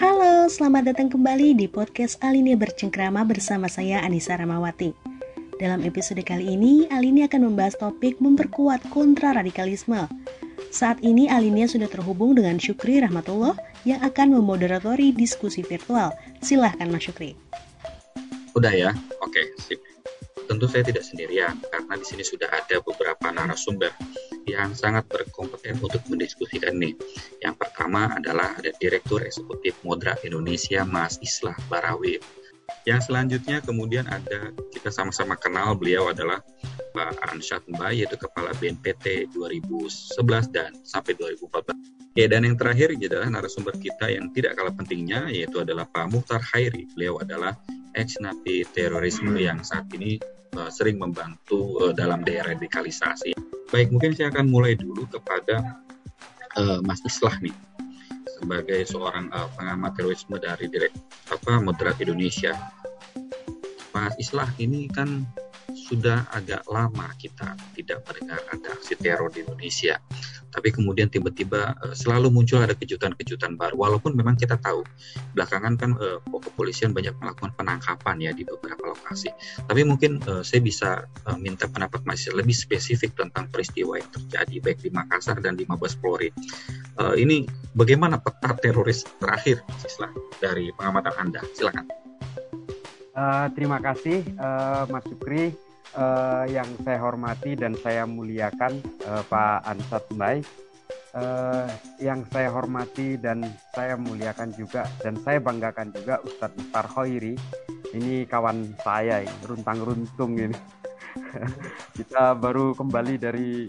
Halo, selamat datang kembali di podcast Alinea Bercengkrama bersama saya Anissa Ramawati. Dalam episode kali ini, Alinea akan membahas topik memperkuat kontra radikalisme. Saat ini Alinea sudah terhubung dengan Syukri Rahmatullah yang akan memoderatori diskusi virtual. Silahkan Mas Syukri. Udah ya, oke, sip. Tentu saya tidak sendirian karena di sini sudah ada beberapa narasumber yang sangat berkompeten untuk mendiskusikan nih. Yang pertama adalah ada Direktur Eksekutif Modra Indonesia Mas Islah Barawi. Yang selanjutnya kemudian ada kita sama-sama kenal beliau adalah Pak Ansyad Mbak yaitu Kepala BNPT 2011 dan sampai 2014. Oke, dan yang terakhir adalah narasumber kita yang tidak kalah pentingnya yaitu adalah Pak Muhtar Khairi. Beliau adalah ex napi terorisme yang saat ini uh, sering membantu uh, dalam deradikalisasi. Baik, mungkin saya akan mulai dulu kepada uh, Mas Islah nih sebagai seorang uh, pengamat terorisme dari direk apa Moderat Indonesia. Mas Islah ini kan sudah agak lama kita tidak mendengar ada aksi teror di Indonesia. Tapi kemudian tiba-tiba uh, selalu muncul ada kejutan-kejutan baru. Walaupun memang kita tahu belakangan kan uh, kepolisian banyak melakukan penangkapan ya di beberapa lokasi. Tapi mungkin uh, saya bisa uh, minta pendapat masih lebih spesifik tentang peristiwa yang terjadi baik di Makassar dan di Mabes Polri. Uh, ini bagaimana peta teroris terakhir Sislah dari pengamatan Anda? Silakan. Uh, terima kasih uh, Mas Sukri uh, yang saya hormati dan saya muliakan uh, Pak Ansat Mbay. Uh, yang saya hormati dan saya muliakan juga dan saya banggakan juga Ustadz Muhtar Khairi. Ini kawan saya runtang-runtung ini. Kita baru kembali dari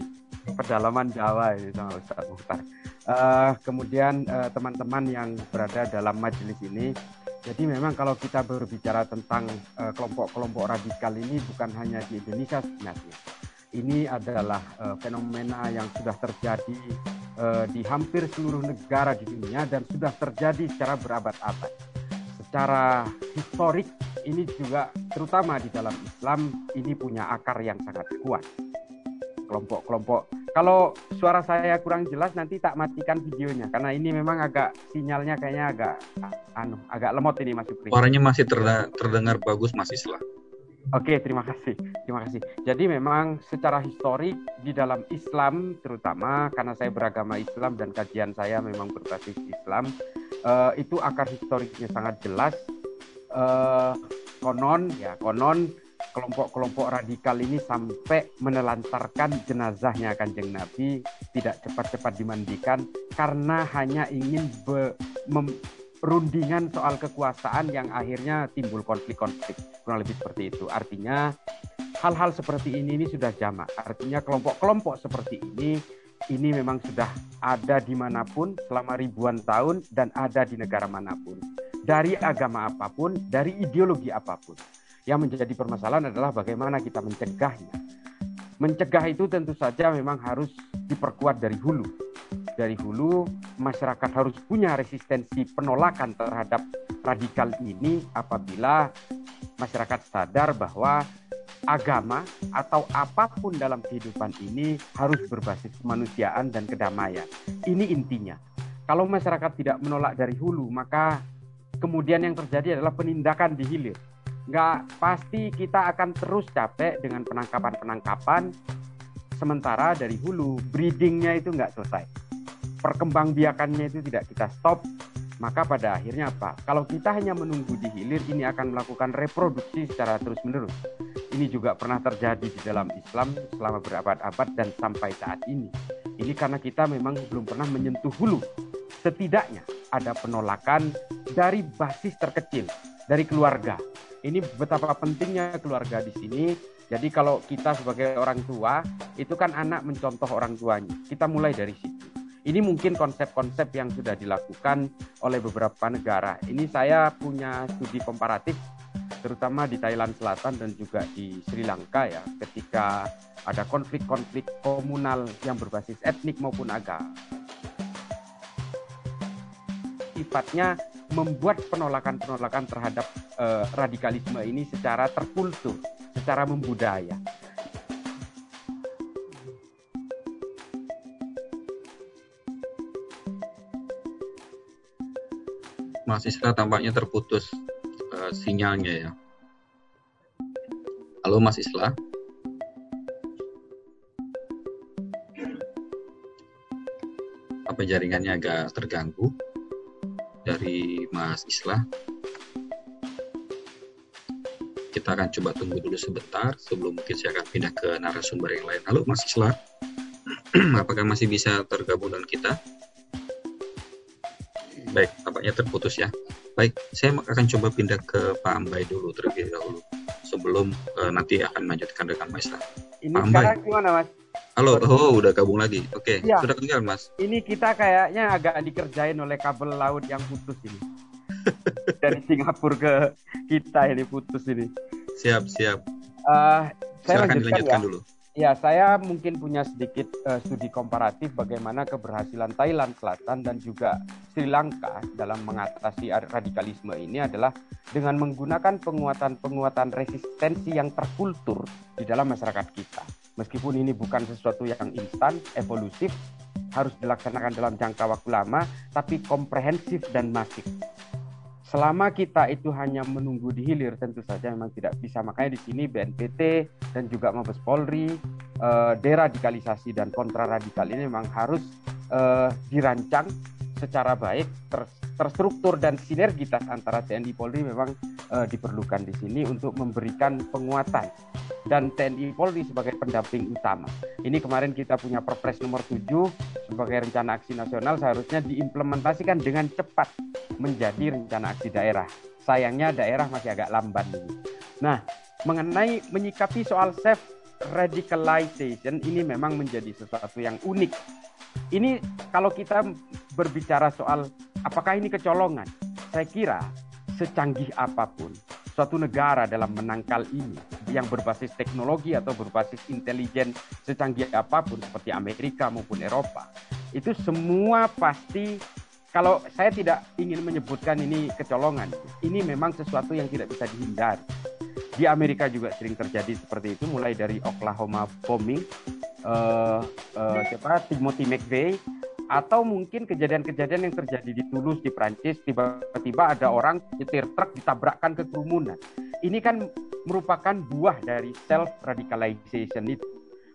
pedalaman Jawa ini sama Ustadz Muhtar. Uh, kemudian teman-teman uh, yang berada dalam majelis ini jadi memang kalau kita berbicara tentang eh, kelompok-kelompok uh, radikal ini bukan hanya di Indonesia sebenarnya. Ini adalah uh, fenomena yang sudah terjadi uh, di hampir seluruh negara di dunia dan sudah terjadi secara berabad-abad. Secara historik ini juga terutama di dalam Islam ini punya akar yang sangat kuat. Kelompok-kelompok kalau suara saya kurang jelas nanti tak matikan videonya karena ini memang agak sinyalnya kayaknya agak anu agak lemot ini Mas Supri. Suaranya masih terdengar bagus Mas Islah. Oke, terima kasih. Terima kasih. Jadi memang secara historik di dalam Islam terutama karena saya beragama Islam dan kajian saya memang berbasis Islam, uh, itu akar historiknya sangat jelas. Uh, konon ya, konon kelompok-kelompok radikal ini sampai menelantarkan jenazahnya kanjeng Nabi tidak cepat-cepat dimandikan karena hanya ingin be, rundingan soal kekuasaan yang akhirnya timbul konflik-konflik. Kurang lebih seperti itu. Artinya hal-hal seperti ini ini sudah jamak. Artinya kelompok-kelompok seperti ini ini memang sudah ada di mana pun selama ribuan tahun dan ada di negara mana pun. Dari agama apa pun dari ideologi apa pun yang menjadi permasalahan adalah bagaimana kita mencegahnya. Mencegah itu tentu saja memang harus diperkuat dari hulu. Dari hulu, masyarakat harus punya resistensi penolakan terhadap radikal ini apabila masyarakat sadar bahwa agama atau apa pun dalam kehidupan ini harus berbasis kemanusiaan dan kedamaian. Ini intinya. Kalau masyarakat tidak menolak dari hulu, maka kemudian yang terjadi adalah penindakan di hilir nggak pasti kita akan terus capek dengan penangkapan-penangkapan sementara dari hulu breedingnya itu nggak selesai. Perkembangbiakannya itu tidak kita stop maka pada akhirnya apa? Kalau kita hanya menunggu di hilir ini akan melakukan reproduksi secara terus menerus ini juga pernah terjadi di dalam Islam selama berabad-abad dan sampai saat ini. Ini karena kita memang belum pernah menyentuh hulu. Setidaknya ada penolakan dari basis terkecil dari keluarga ini betapa pentingnya keluarga di sini. Jadi kalau kita sebagai orang tua, itu kan anak mencontoh orang tuanya. Kita mulai dari situ. Ini mungkin konsep-konsep yang sudah dilakukan oleh beberapa negara. Ini saya punya studi komparatif terutama di Thailand Selatan dan juga di Sri Lanka ya ketika ada konflik-konflik komunal yang berbasis etnik maupun agama sifatnya membuat penolakan-penolakan terhadap uh, radikalisme ini secara terkultur, secara membudaya. Mas Isla tampaknya terputus uh, sinyalnya ya. Halo Mas Isla. Apa jaringannya agak terganggu dari Mas Isla? Kita akan coba tunggu dulu sebentar sebelum mungkin saya akan pindah ke narasumber yang lain. Halo Mas Isla. Apakah masih bisa tergabung dengan kita? Baik, tampaknya terputus ya. Baik, saya akan coba pindah ke Pak Ambai dulu terlebih dahulu sebelum uh, nanti akan melanjutkan dengan Mas Isla. Ini Pak sekarang Ambai. gimana Mas? Halo, oh udah gabung lagi. Oke, ya. sudah tinggal Mas. Ini kita kayaknya agak dikerjain oleh kabel laut yang putus ini. Dari Singapura ke kita ini putus ini. Siap, siap. Uh, saya Silahkan dilanjutkan ya. dulu. Ya, saya mungkin punya sedikit uh, studi komparatif bagaimana keberhasilan Thailand Selatan dan juga Sri Lanka dalam mengatasi radikalisme ini adalah dengan menggunakan penguatan-penguatan resistensi yang terkultur di dalam masyarakat kita. Meskipun ini bukan sesuatu yang instan, evolusif, harus dilaksanakan dalam jangka waktu lama, tapi komprehensif dan masif. Selama kita itu hanya menunggu di hilir, tentu saja memang tidak bisa. Makanya di sini BNPT dan juga Mabes Polri, eh, deradikalisasi dan kontraradikal ini memang harus eh, dirancang secara baik, ter, terstruktur dan sinergitas antara TNI Polri memang eh, diperlukan di sini untuk memberikan penguatan dan TNI Polri sebagai pendamping utama. Ini kemarin kita punya Perpres nomor 7 sebagai rencana aksi nasional seharusnya diimplementasikan dengan cepat menjadi rencana aksi daerah. Sayangnya daerah masih agak lamban ini. Nah, mengenai menyikapi soal self radicalization ini memang menjadi sesuatu yang unik. Ini kalau kita berbicara soal apakah ini kecolongan, saya kira secanggih apa pun suatu negara dalam menangkal ini yang berbasis teknologi atau berbasis intelijen secanggih apa pun seperti Amerika maupun Eropa itu semua pasti kalau saya tidak ingin menyebutkan ini kecolongan ini memang sesuatu yang tidak bisa dihindari. Di Amerika juga sering terjadi seperti itu mulai dari Oklahoma bombing uh, uh, siapa? Timothy McVeigh atau mungkin kejadian-kejadian yang terjadi di Toulouse di Prancis tiba-tiba ada orang nyetir truk ditabrakkan ke kerumunan. Ini kan merupakan buah dari self radicalization itu.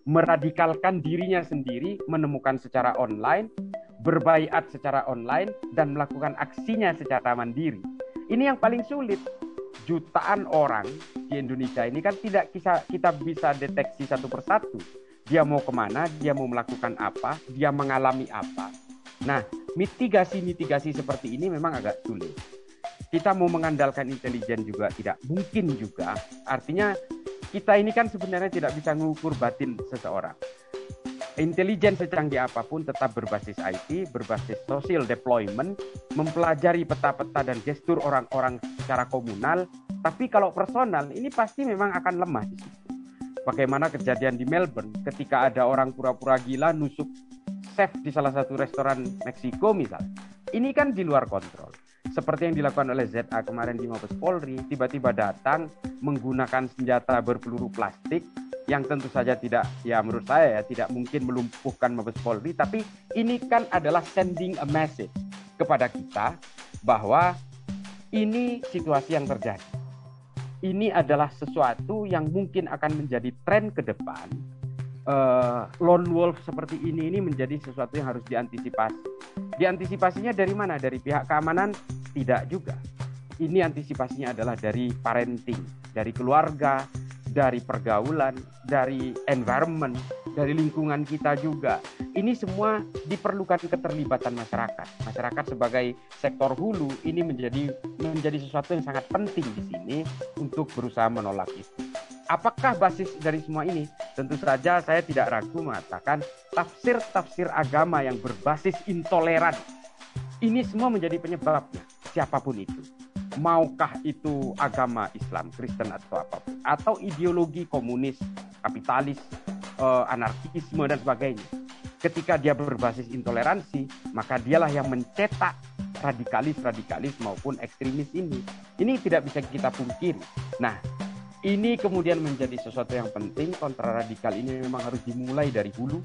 Meradikalkan dirinya sendiri, menemukan secara online, berbaiat secara online dan melakukan aksinya secara mandiri. Ini yang paling sulit. Jutaan orang di Indonesia ini kan tidak kita bisa deteksi satu persatu dia mau ke mana, dia mau melakukan apa, dia mengalami apa. Nah, mitigasi-mitigasi seperti ini memang agak sulit. Kita mau mengandalkan intelijen juga tidak mungkin juga. Artinya kita ini kan sebenarnya tidak bisa mengukur batin seseorang. Intelijen secanggih apa pun tetap berbasis IT, berbasis social deployment, mempelajari peta-peta dan gestur orang-orang secara komunal. Tapi kalau personal, ini pasti memang akan lemah di situ bagaimana kejadian di Melbourne ketika ada orang pura-pura gila nusuk chef di salah satu restoran Meksiko misalnya. Ini kan di luar kontrol. Seperti yang dilakukan oleh ZA kemarin di Mabes Polri, tiba-tiba datang menggunakan senjata berpeluru plastik yang tentu saja tidak, ya menurut saya ya tidak mungkin melumpuhkan Mabes Polri, tapi ini kan adalah sending a message kepada kita bahwa ini situasi yang terjadi ini adalah sesuatu yang mungkin akan menjadi tren ke depan. Uh, lone wolf seperti ini ini menjadi sesuatu yang harus diantisipasi. Diantisipasinya dari mana? Dari pihak keamanan? Tidak juga. Ini antisipasinya adalah dari parenting, dari keluarga, dari pergaulan, dari environment, dari lingkungan kita juga. Ini semua diperlukan keterlibatan masyarakat. Masyarakat sebagai sektor hulu ini menjadi menjadi sesuatu yang sangat penting di sini untuk berusaha menolak itu. Apakah basis dari semua ini? Tentu saja saya tidak ragu mengatakan tafsir-tafsir agama yang berbasis intoleran. Ini semua menjadi penyebabnya, siapa pun itu maukah itu agama Islam, Kristen atau apa pun, atau ideologi komunis, kapitalis, uh, anarkisme dan sebagainya. Ketika dia berbasis intoleransi, maka dialah yang mencetak radikalis-radikalis maupun ekstremis ini. Ini tidak bisa kita pungkiri. Nah, ini kemudian menjadi sesuatu yang penting. Kontra radikal ini memang harus dimulai dari hulu,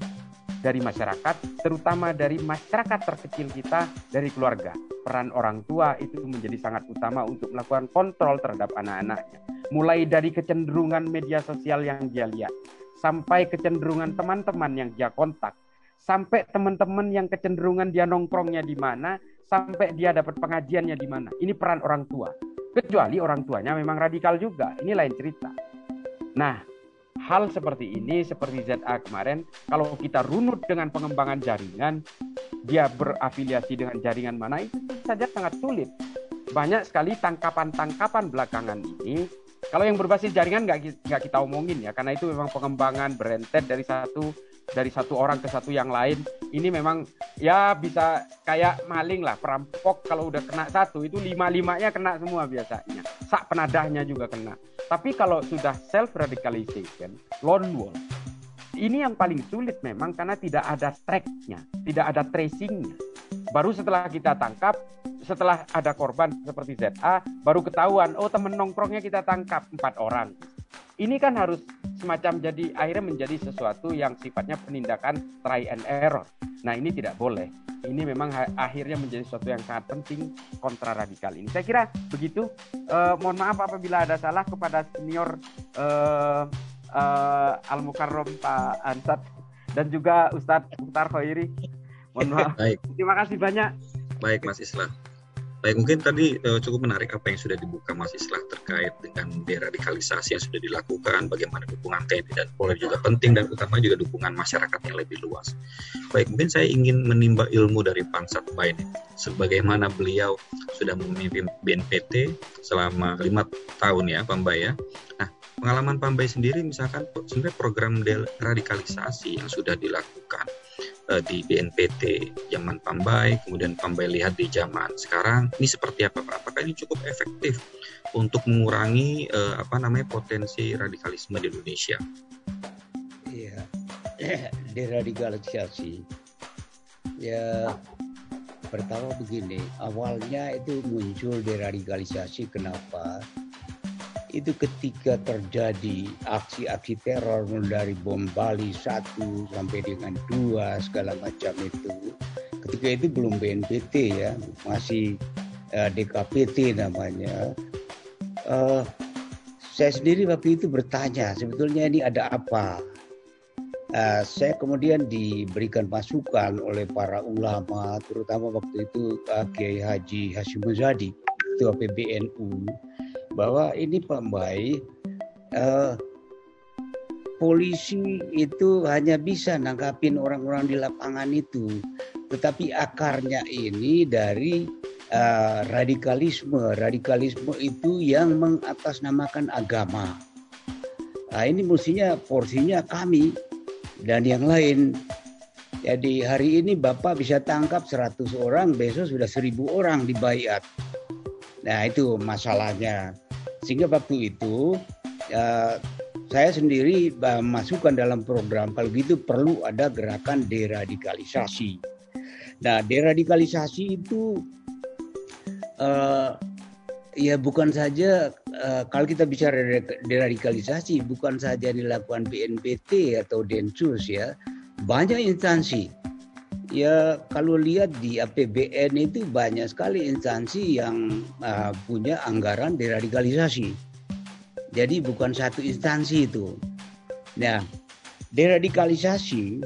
dari masyarakat, terutama dari masyarakat terkecil kita, dari keluarga peran orang tua itu menjadi sangat utama untuk melakukan kontrol terhadap anak-anaknya. Mulai dari kecenderungan media sosial yang dia lihat, sampai kecenderungan teman-teman yang dia kontak, sampai teman-teman yang kecenderungan dia nongkrongnya di mana, sampai dia dapat pengajiannya di mana. Ini peran orang tua. Kecuali orang tuanya memang radikal juga, ini lain cerita. Nah, hal seperti ini, seperti ZA kemarin, kalau kita runut dengan pengembangan jaringan, dia berafiliasi dengan jaringan mana itu saja sangat sulit. Banyak sekali tangkapan-tangkapan belakangan ini. Kalau yang berbasis jaringan nggak kita omongin ya, karena itu memang pengembangan berentet dari satu dari satu orang ke satu yang lain. Ini memang ya bisa kayak maling lah, perampok kalau udah kena satu itu lima limanya kena semua biasanya. Sak penadahnya juga kena. Tapi kalau sudah self radicalization, lone wolf, ini yang paling sulit memang karena tidak ada tracknya, tidak ada tracingnya. Baru setelah kita tangkap, setelah ada korban seperti ZA, baru ketahuan, oh temen nongkrongnya kita tangkap empat orang. Ini kan harus semacam jadi akhirnya menjadi sesuatu yang sifatnya penindakan try and error. Nah ini tidak boleh. Ini memang akhirnya menjadi sesuatu yang sangat penting kontra radikal ini. Saya kira begitu. Uh, mohon maaf apabila ada salah kepada senior uh, uh, Al Mukarrom Pak Ansat dan juga Ustadz Mukhtar Khairi. Mohon maaf. Baik. Terima kasih banyak. Baik Mas Islam. Baik, mungkin tadi uh, cukup menarik apa yang sudah dibuka Mas Islah terkait dengan deradikalisasi yang sudah dilakukan, bagaimana dukungan TNI dan Polri juga penting dan utama juga dukungan masyarakat yang lebih luas. Baik, mungkin saya ingin menimba ilmu dari Pansat Bain, sebagaimana beliau sudah memimpin BNPT selama lima tahun ya, Pambay ya. Nah, pengalaman Pambay sendiri misalkan sebenarnya program deradikalisasi yang sudah dilakukan uh, di BNPT zaman Pambai, kemudian Pambai lihat di zaman sekarang ini seperti apa Pak? Apakah ini cukup efektif untuk mengurangi uh, apa namanya potensi radikalisme di Indonesia? Iya, deradikalisasi. Ya pertama begini, awalnya itu muncul deradikalisasi kenapa? Itu ketika terjadi aksi-aksi teror dari bom Bali satu sampai dengan dua segala macam itu. Ketika itu belum BNPT ya masih uh, eh, DKPT namanya. Uh, saya sendiri waktu itu bertanya sebetulnya ini ada apa? Uh, saya kemudian diberikan masukan oleh para ulama terutama waktu itu uh, Kiai Haji Hashim Muzadi ketua PBNU bahwa ini Mbay uh, polisi itu hanya bisa nangkapin orang-orang di lapangan itu, tetapi akarnya ini dari uh, radikalisme. Radikalisme itu yang mengatasnamakan agama. Nah, ini mestinya porsinya kami dan yang lain. Jadi hari ini Bapak bisa tangkap 100 orang, besok sudah 1000 orang dibayar. Nah itu masalahnya. Sehingga waktu itu uh, saya sendiri uh, masukkan dalam program. Kalau gitu perlu ada gerakan deradikalisasi. Nah, deradikalisasi itu uh, ya bukan saja uh, kalau kita bicara deradikalisasi bukan saja dilakukan BNPT atau Densus ya, banyak instansi Ya kalau lihat di APBN itu banyak sekali instansi yang uh, punya anggaran deradikalisasi. Jadi bukan satu instansi itu. Nah, deradikalisasi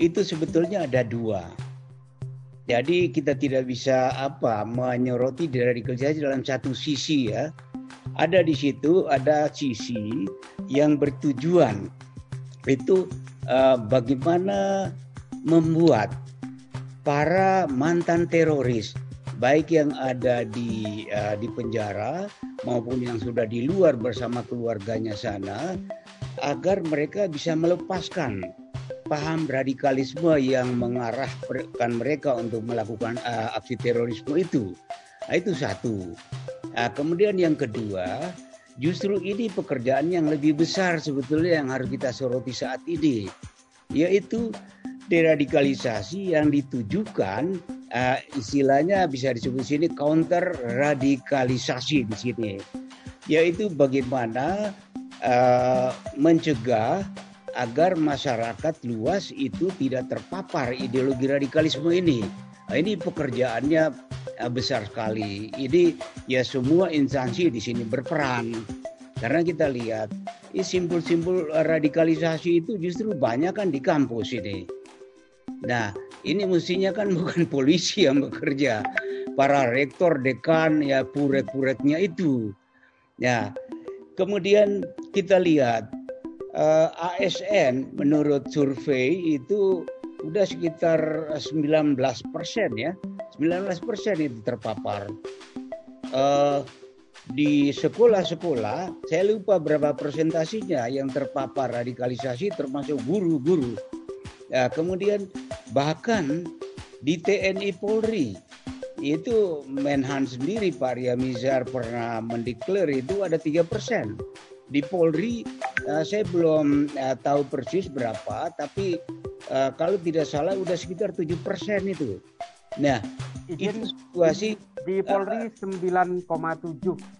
itu sebetulnya ada dua. Jadi kita tidak bisa apa menyoroti deradikalisasi dalam satu sisi ya. Ada di situ ada sisi yang bertujuan itu uh, bagaimana membuat para mantan teroris baik yang ada di uh, di penjara maupun yang sudah di luar bersama keluarganya sana agar mereka bisa melepaskan paham radikalisme yang mengarahkan mereka untuk melakukan uh, aksi terorisme itu. Nah, itu satu. Nah, kemudian yang kedua, justru ini pekerjaan yang lebih besar sebetulnya yang harus kita soroti saat ini, yaitu deradikalisasi yang ditujukan uh, istilahnya bisa disebut sini counter radikalisasi di sini yaitu bagaimana uh, mencegah agar masyarakat luas itu tidak terpapar ideologi radikalisme ini Nah, ini pekerjaannya uh, besar sekali. Ini ya semua instansi di sini berperan karena kita lihat ini simpul-simpul radikalisasi itu justru banyak kan di kampus ini. Nah, ini mestinya kan bukan polisi yang bekerja, para rektor, dekan, ya purek-pureknya itu. Ya, kemudian kita lihat eh, ASN menurut survei itu udah sekitar 19 persen ya, 19 persen itu terpapar. Uh, di sekolah-sekolah, saya lupa berapa persentasinya yang terpapar radikalisasi termasuk guru-guru. Ya, kemudian bahkan di TNI Polri itu Menhan sendiri Pak Mizar pernah mendeklar itu ada tiga persen. Di Polri uh, saya belum uh, tahu persis berapa, tapi uh, kalau tidak salah udah sekitar tujuh persen itu. Nah, itu situasi di Polri sembilan koma tujuh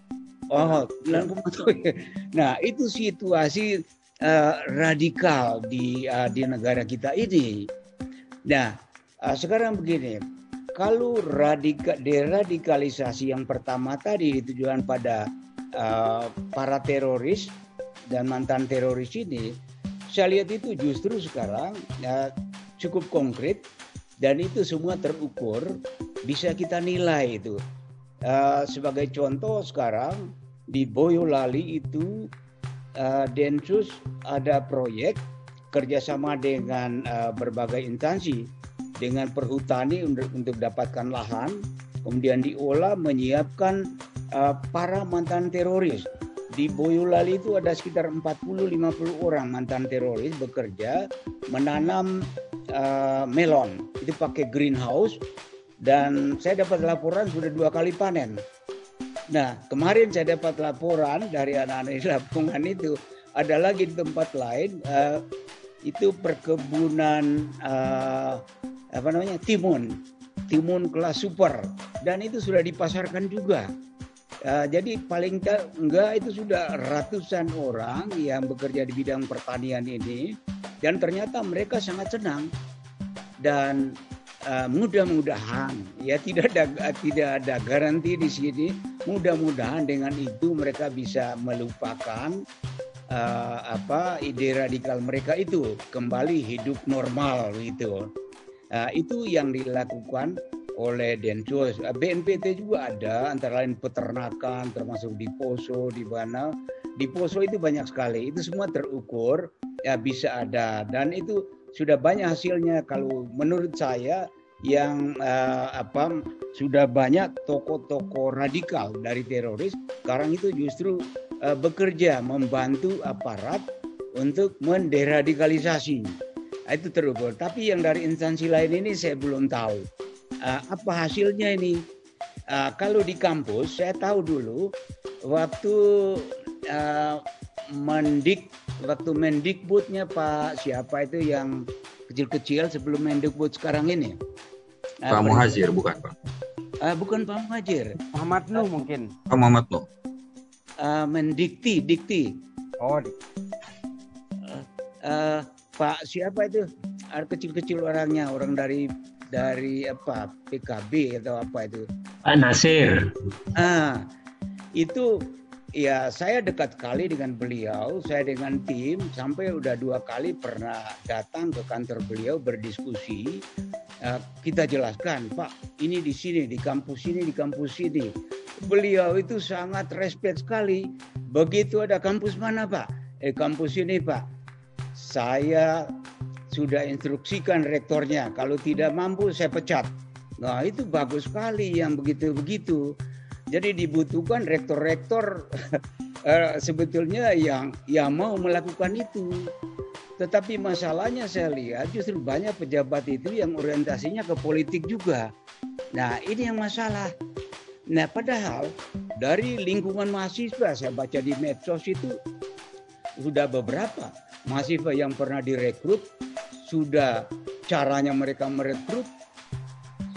Oh, 9,7. Nah, itu situasi uh, radikal di uh, di negara kita ini. Nah, uh, sekarang begini, kalau radika, deradikalisasi yang pertama tadi ditujukan pada uh, para teroris dan mantan teroris ini, saya lihat itu justru sekarang uh, cukup konkret dan itu semua terukur bisa kita nilai itu. Uh, sebagai contoh sekarang di Boyolali itu uh, Densus ada proyek kerjasama dengan uh, berbagai instansi dengan perhutani untuk, untuk dapatkan lahan, kemudian diolah menyiapkan uh, para mantan teroris. Di Boyolali itu ada sekitar 40-50 orang mantan teroris bekerja menanam uh, melon. Itu pakai greenhouse dan saya dapat laporan sudah dua kali panen. Nah, kemarin saya dapat laporan dari anak-anak di Lapungan itu ada lagi di tempat lain uh, itu perkebunan uh, apa namanya timun, timun kelas super. Dan itu sudah dipasarkan juga. Uh, jadi paling enggak itu sudah ratusan orang yang bekerja di bidang pertanian ini. Dan ternyata mereka sangat senang. Dan uh, mudah-mudahan ya tidak ada tidak ada garansi di sini. Mudah-mudahan dengan itu mereka bisa melupakan uh, apa ide radikal mereka itu kembali hidup normal gitu. Uh, itu yang dilakukan oleh Densus. BNPT juga ada antara lain peternakan termasuk di Poso di mana. Di Poso itu banyak sekali. Itu semua terukur ya bisa ada. Dan itu sudah banyak hasilnya. Kalau menurut saya yang uh, apa sudah banyak tokoh-tokoh radikal dari teroris sekarang itu justru uh, bekerja membantu aparat untuk menderadikalisasi. Nah, itu terukur tapi yang dari instansi lain ini saya belum tahu. Uh, apa hasilnya ini? Uh, kalau di kampus saya tahu dulu waktu uh, mendik waktu mendikbudnya Pak siapa itu yang kecil-kecil sebelum mendikbud sekarang ini. Pak Muhajir bukan Pak? Uh, bukan Pak Muhajir. Muhammad Nuh mungkin. Pak Muhammad Nuh. Uh, mendikti, dikti. Oh. Uh, uh, Pak siapa itu? Ada kecil-kecil orangnya, orang dari dari apa PKB atau apa itu? Pak Nasir. Ah, itu ya saya dekat sekali dengan beliau, saya dengan tim sampai udah dua kali pernah datang ke kantor beliau berdiskusi. Uh, kita jelaskan, Pak, ini di sini, di kampus ini, di kampus ini. Beliau itu sangat respect sekali. Begitu ada kampus mana, Pak? Eh, kampus ini, Pak. Saya sudah instruksikan rektornya, kalau tidak mampu saya pecat. Nah, itu bagus sekali yang begitu-begitu. Jadi dibutuhkan rektor-rektor uh, sebetulnya yang yang mau melakukan itu. Tetapi masalahnya saya lihat justru banyak pejabat itu yang orientasinya ke politik juga. Nah ini yang masalah. Nah padahal dari lingkungan mahasiswa saya baca di medsos itu sudah beberapa mahasiswa yang pernah direkrut, sudah caranya mereka merekrut,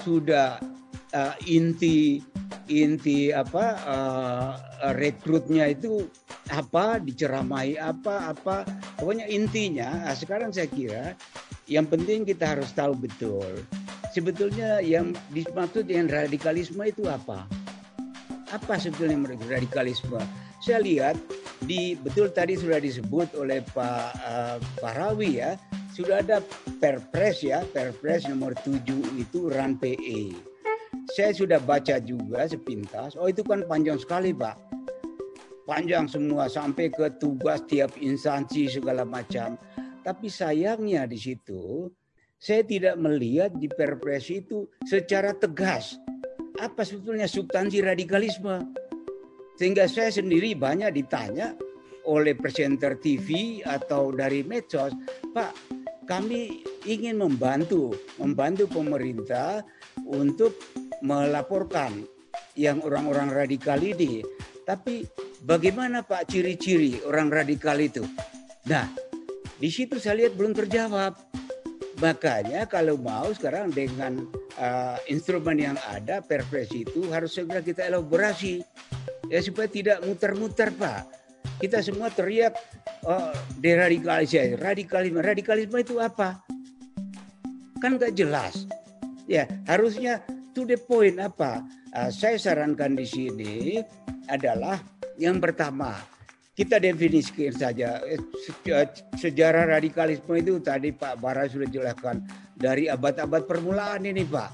sudah uh, inti inti apa uh, rekrutnya itu apa diceramai apa apa pokoknya intinya nah sekarang saya kira yang penting kita harus tahu betul sebetulnya yang dimaksud dengan radikalisme itu apa? Apa sebetulnya radikalisme? Saya lihat di betul tadi sudah disebut oleh Pak uh, Pak Rawi ya, sudah ada Perpres ya, Perpres nomor 7 itu RAN PE. Saya sudah baca juga sepintas. Oh itu kan panjang sekali Pak. Panjang semua sampai ke tugas tiap instansi segala macam. Tapi sayangnya di situ saya tidak melihat di Perpres itu secara tegas apa sebetulnya substansi radikalisme. Sehingga saya sendiri banyak ditanya oleh presenter TV atau dari medsos, Pak, kami ingin membantu, membantu pemerintah untuk melaporkan yang orang-orang radikal ini. Tapi bagaimana Pak ciri-ciri orang radikal itu? Nah, di situ saya lihat belum terjawab. Makanya kalau mau sekarang dengan uh, instrumen yang ada perpres itu harus segera kita elaborasi ya supaya tidak muter-muter Pak. Kita semua teriak oh, deradikalisasi, radikalisme. Radikalisme itu apa? Kan nggak jelas. Ya harusnya to the point apa? Uh, saya sarankan di sini adalah yang pertama kita definisikan saja eh, sejarah radikalisme itu tadi Pak Bara sudah jelaskan dari abad-abad permulaan ini Pak.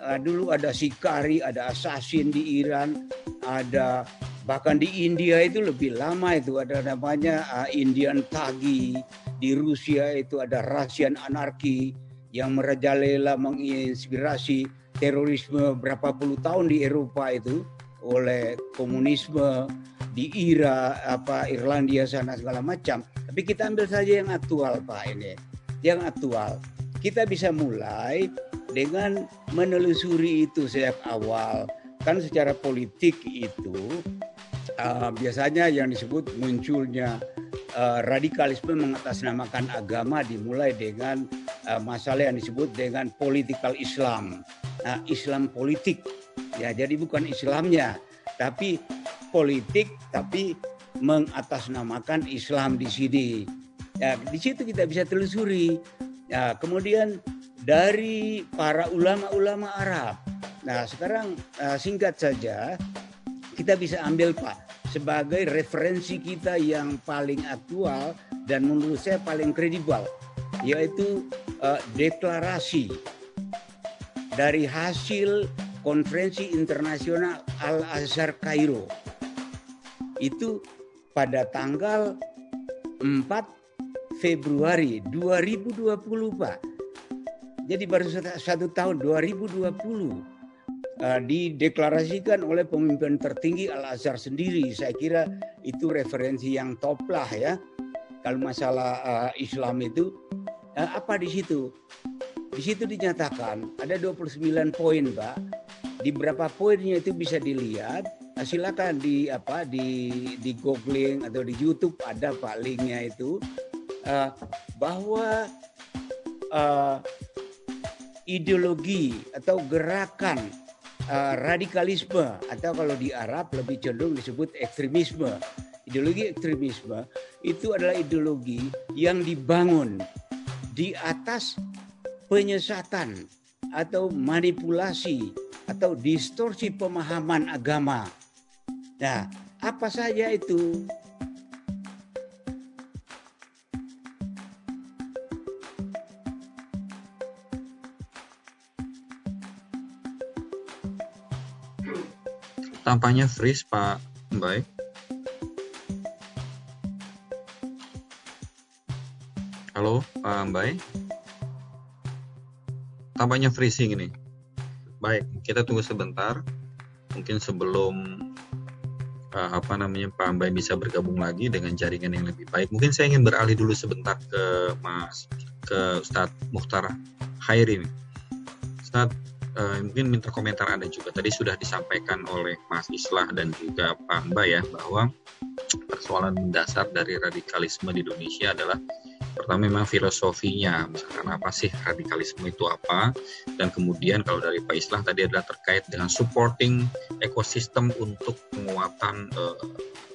Uh, dulu ada Sikari, ada assassin di Iran, ada bahkan di India itu lebih lama itu ada namanya uh, Indian Tagi, di Rusia itu ada Russian Anarki yang merajalela menginspirasi terorisme berapa puluh tahun di Eropa itu oleh komunisme di Ira apa Irlandia sana segala macam. Tapi kita ambil saja yang aktual Pak ini. Yang aktual. Kita bisa mulai dengan menelusuri itu sejak awal. Kan secara politik itu uh, biasanya yang disebut munculnya uh, radikalisme mengatasnamakan agama dimulai dengan uh, masalah yang disebut dengan political Islam. Nah, Islam politik. Ya, jadi bukan Islamnya, tapi politik tapi mengatasnamakan Islam di sini. Ya, di situ kita bisa telusuri. Ya, kemudian dari para ulama-ulama Arab. Nah, sekarang uh, singkat saja kita bisa ambil Pak sebagai referensi kita yang paling aktual dan menurut saya paling kredibel yaitu uh, deklarasi dari hasil konferensi internasional Al Azhar Kairo itu pada tanggal 4 Februari 2020 Pak. Jadi baru satu tahun 2020 uh, dideklarasikan oleh pemimpin tertinggi Al Azhar sendiri. Saya kira itu referensi yang top lah ya. Kalau masalah uh, Islam itu uh, apa di situ? Di situ dinyatakan ada 29 poin, Pak. Di beberapa poinnya itu bisa dilihat Nah, silakan di apa di di googling atau di YouTube ada pak linknya itu uh, bahwa uh, ideologi atau gerakan uh, radikalisme atau kalau di Arab lebih cenderung disebut ekstremisme. Ideologi ekstremisme itu adalah ideologi yang dibangun di atas penyesatan atau manipulasi atau distorsi pemahaman agama Nah, apa saja itu? Tampaknya freeze Pak Baik. Halo Pak Mbak. Tampaknya freezing ini. Baik, kita tunggu sebentar. Mungkin sebelum uh, apa namanya Pak Ambay bisa bergabung lagi dengan jaringan yang lebih baik. Mungkin saya ingin beralih dulu sebentar ke Mas ke Ustadz Mukhtar Khairi. Ustadz uh, mungkin minta komentar Anda juga. Tadi sudah disampaikan oleh Mas Islah dan juga Pak Ambay ya bahwa persoalan mendasar dari radikalisme di Indonesia adalah pertama memang filosofinya misalkan apa sih radikalisme itu apa dan kemudian kalau dari Pak Islah tadi adalah terkait dengan supporting ekosistem untuk penguatan eh,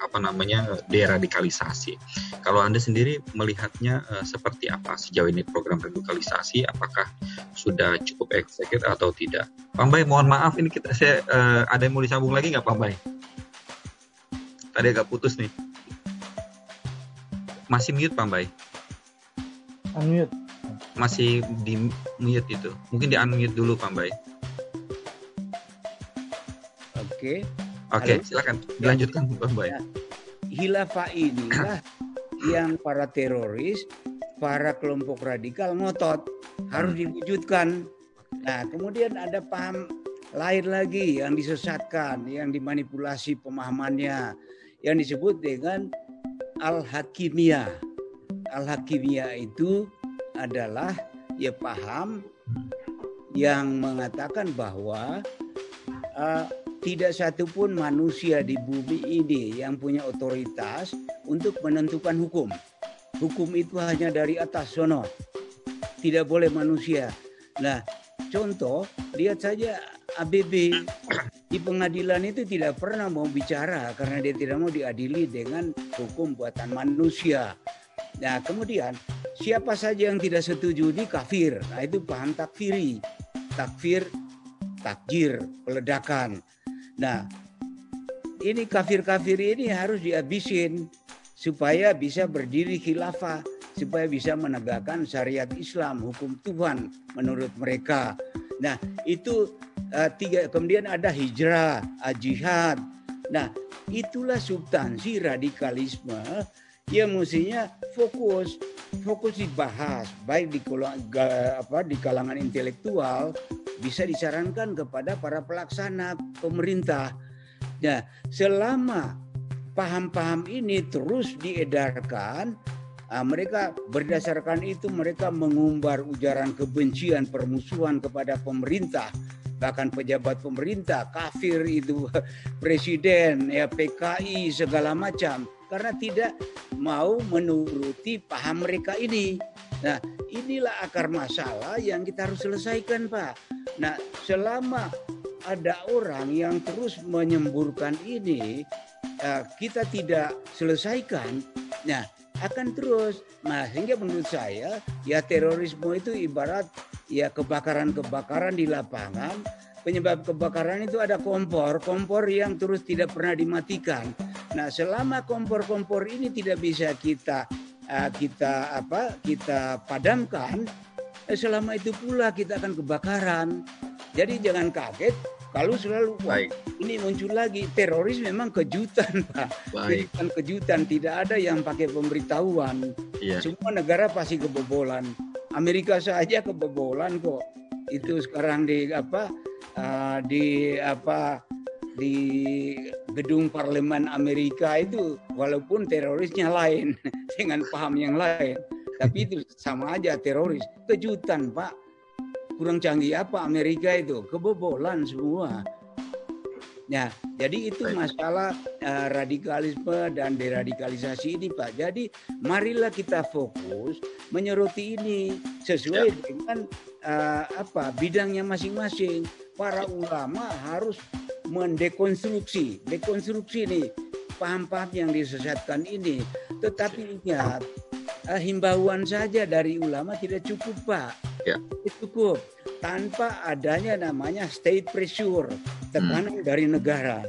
apa namanya deradikalisasi. Kalau Anda sendiri melihatnya eh, seperti apa sejauh ini program radikalisasi apakah sudah cukup efektif atau tidak. Pambai, mohon maaf ini kita saya uh, ada yang mau disambung lagi nggak Pambai? Tadi agak putus nih. Masih mute Pambai? Unmute. Masih di mute itu. Mungkin di unmute dulu Pambai. Oke. Oke, silakan dilanjutkan Pambai. Ya. Hilafah inilah yang para teroris, para kelompok radikal ngotot harus hmm. diwujudkan. Nah, kemudian ada paham lain lagi yang disesatkan, yang dimanipulasi pemahamannya, yang disebut dengan al-hakimiyah. Al-hakimiyah itu adalah ya paham yang mengatakan bahwa uh, tidak satupun manusia di bumi ini yang punya otoritas untuk menentukan hukum. Hukum itu hanya dari atas sono. Tidak boleh manusia. Nah, contoh, lihat saja ABB di pengadilan itu tidak pernah mau bicara karena dia tidak mau diadili dengan hukum buatan manusia. Nah, kemudian siapa saja yang tidak setuju di kafir. Nah, itu paham takfiri. Takfir, takjir, peledakan. Nah, ini kafir-kafir ini harus dihabisin supaya bisa berdiri khilafah, supaya bisa menegakkan syariat Islam, hukum Tuhan menurut mereka. Nah, itu uh, tiga kemudian ada hijrah, jihad. Nah, itulah substansi radikalisme yang mestinya fokus fokus dibahas baik di apa di kalangan intelektual bisa disarankan kepada para pelaksana pemerintah. Nah, selama paham-paham ini terus diedarkan, ah, mereka berdasarkan itu mereka mengumbar ujaran kebencian, permusuhan kepada pemerintah, bahkan pejabat pemerintah, kafir itu presiden, ya PKI segala macam karena tidak mau menuruti paham mereka ini. Nah, inilah akar masalah yang kita harus selesaikan, Pak. Nah, selama ada orang yang terus menyemburkan ini, eh, kita tidak selesaikan, nah akan terus. Nah, sehingga menurut saya, ya terorisme itu ibarat ya kebakaran-kebakaran di lapangan. Penyebab kebakaran itu ada kompor, kompor yang terus tidak pernah dimatikan. Nah, selama kompor-kompor ini tidak bisa kita uh, kita apa kita padamkan eh, selama itu pula kita akan kebakaran jadi jangan kaget kalau selalu Baik. ini muncul lagi teroris memang kejutan pak Baik. kejutan kejutan tidak ada yang pakai pemberitahuan iya. semua negara pasti kebobolan Amerika saja kebobolan kok itu sekarang di apa uh, di apa di gedung parlemen Amerika itu walaupun terorisnya lain dengan paham yang lain tapi itu sama aja teroris kejutan pak kurang canggih apa Amerika itu kebobolan semua Nah, jadi itu masalah uh, radikalisme dan deradikalisasi ini, Pak. Jadi, marilah kita fokus menyeruti ini sesuai ya. dengan uh, apa bidangnya masing-masing. Para ulama harus mendekonstruksi, dekonstruksi nih paham-paham yang disesatkan ini. Tetapi ingat, uh, himbauan saja dari ulama tidak cukup, Pak. Ya. Tidak cukup tanpa adanya namanya state pressure, tekanan hmm. dari negara.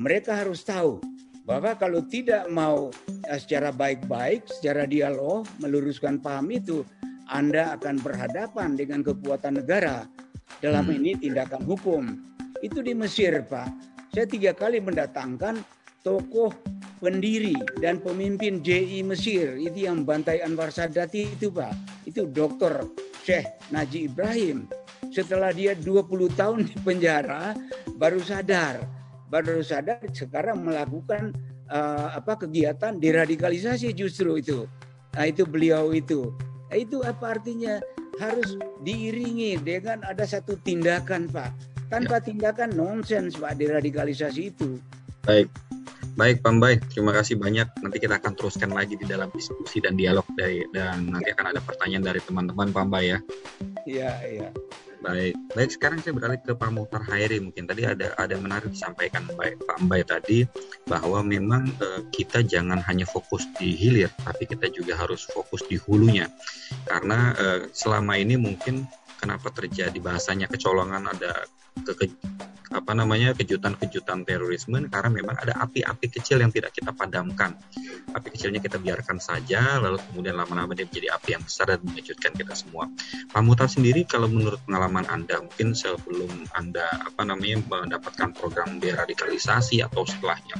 Mereka harus tahu bahwa kalau tidak mau uh, secara baik-baik, secara dialog meluruskan paham itu, Anda akan berhadapan dengan kekuatan negara. Dalam hmm. ini tindakan hukum itu di Mesir, Pak. Saya tiga kali mendatangkan tokoh pendiri dan pemimpin JI Mesir itu yang bantai Anwar Sadat itu Pak. Itu Dr. Syekh Naji Ibrahim. Setelah dia 20 tahun di penjara baru sadar. Baru sadar sekarang melakukan uh, apa kegiatan deradikalisasi justru itu. Nah, itu beliau itu. Nah, itu apa artinya? Harus diiringi dengan ada satu tindakan, Pak tanpa ya. tindakan nonsens Pak deradikalisasi itu. Baik. Baik, Pambai, terima kasih banyak. Nanti kita akan teruskan lagi di dalam diskusi dan dialog dari dan nanti akan ada pertanyaan dari teman-teman Pambai ya. Iya, iya. Baik, baik sekarang saya beralih ke Pak Muhtar Hairi. Mungkin tadi ada ada menarik disampaikan Pak Mbak tadi bahwa memang uh, kita jangan hanya fokus di hilir, tapi kita juga harus fokus di hulunya. Karena uh, selama ini mungkin kenapa terjadi bahasanya kecolongan ada ke, apa namanya kejutan-kejutan terorisme karena memang ada api-api kecil yang tidak kita padamkan. Api kecilnya kita biarkan saja, lalu kemudian lama-lama dia menjadi api yang besar dan mengejutkan kita semua. Pak Mutar sendiri kalau menurut pengalaman Anda, mungkin sebelum Anda apa namanya mendapatkan program deradikalisasi atau setelahnya,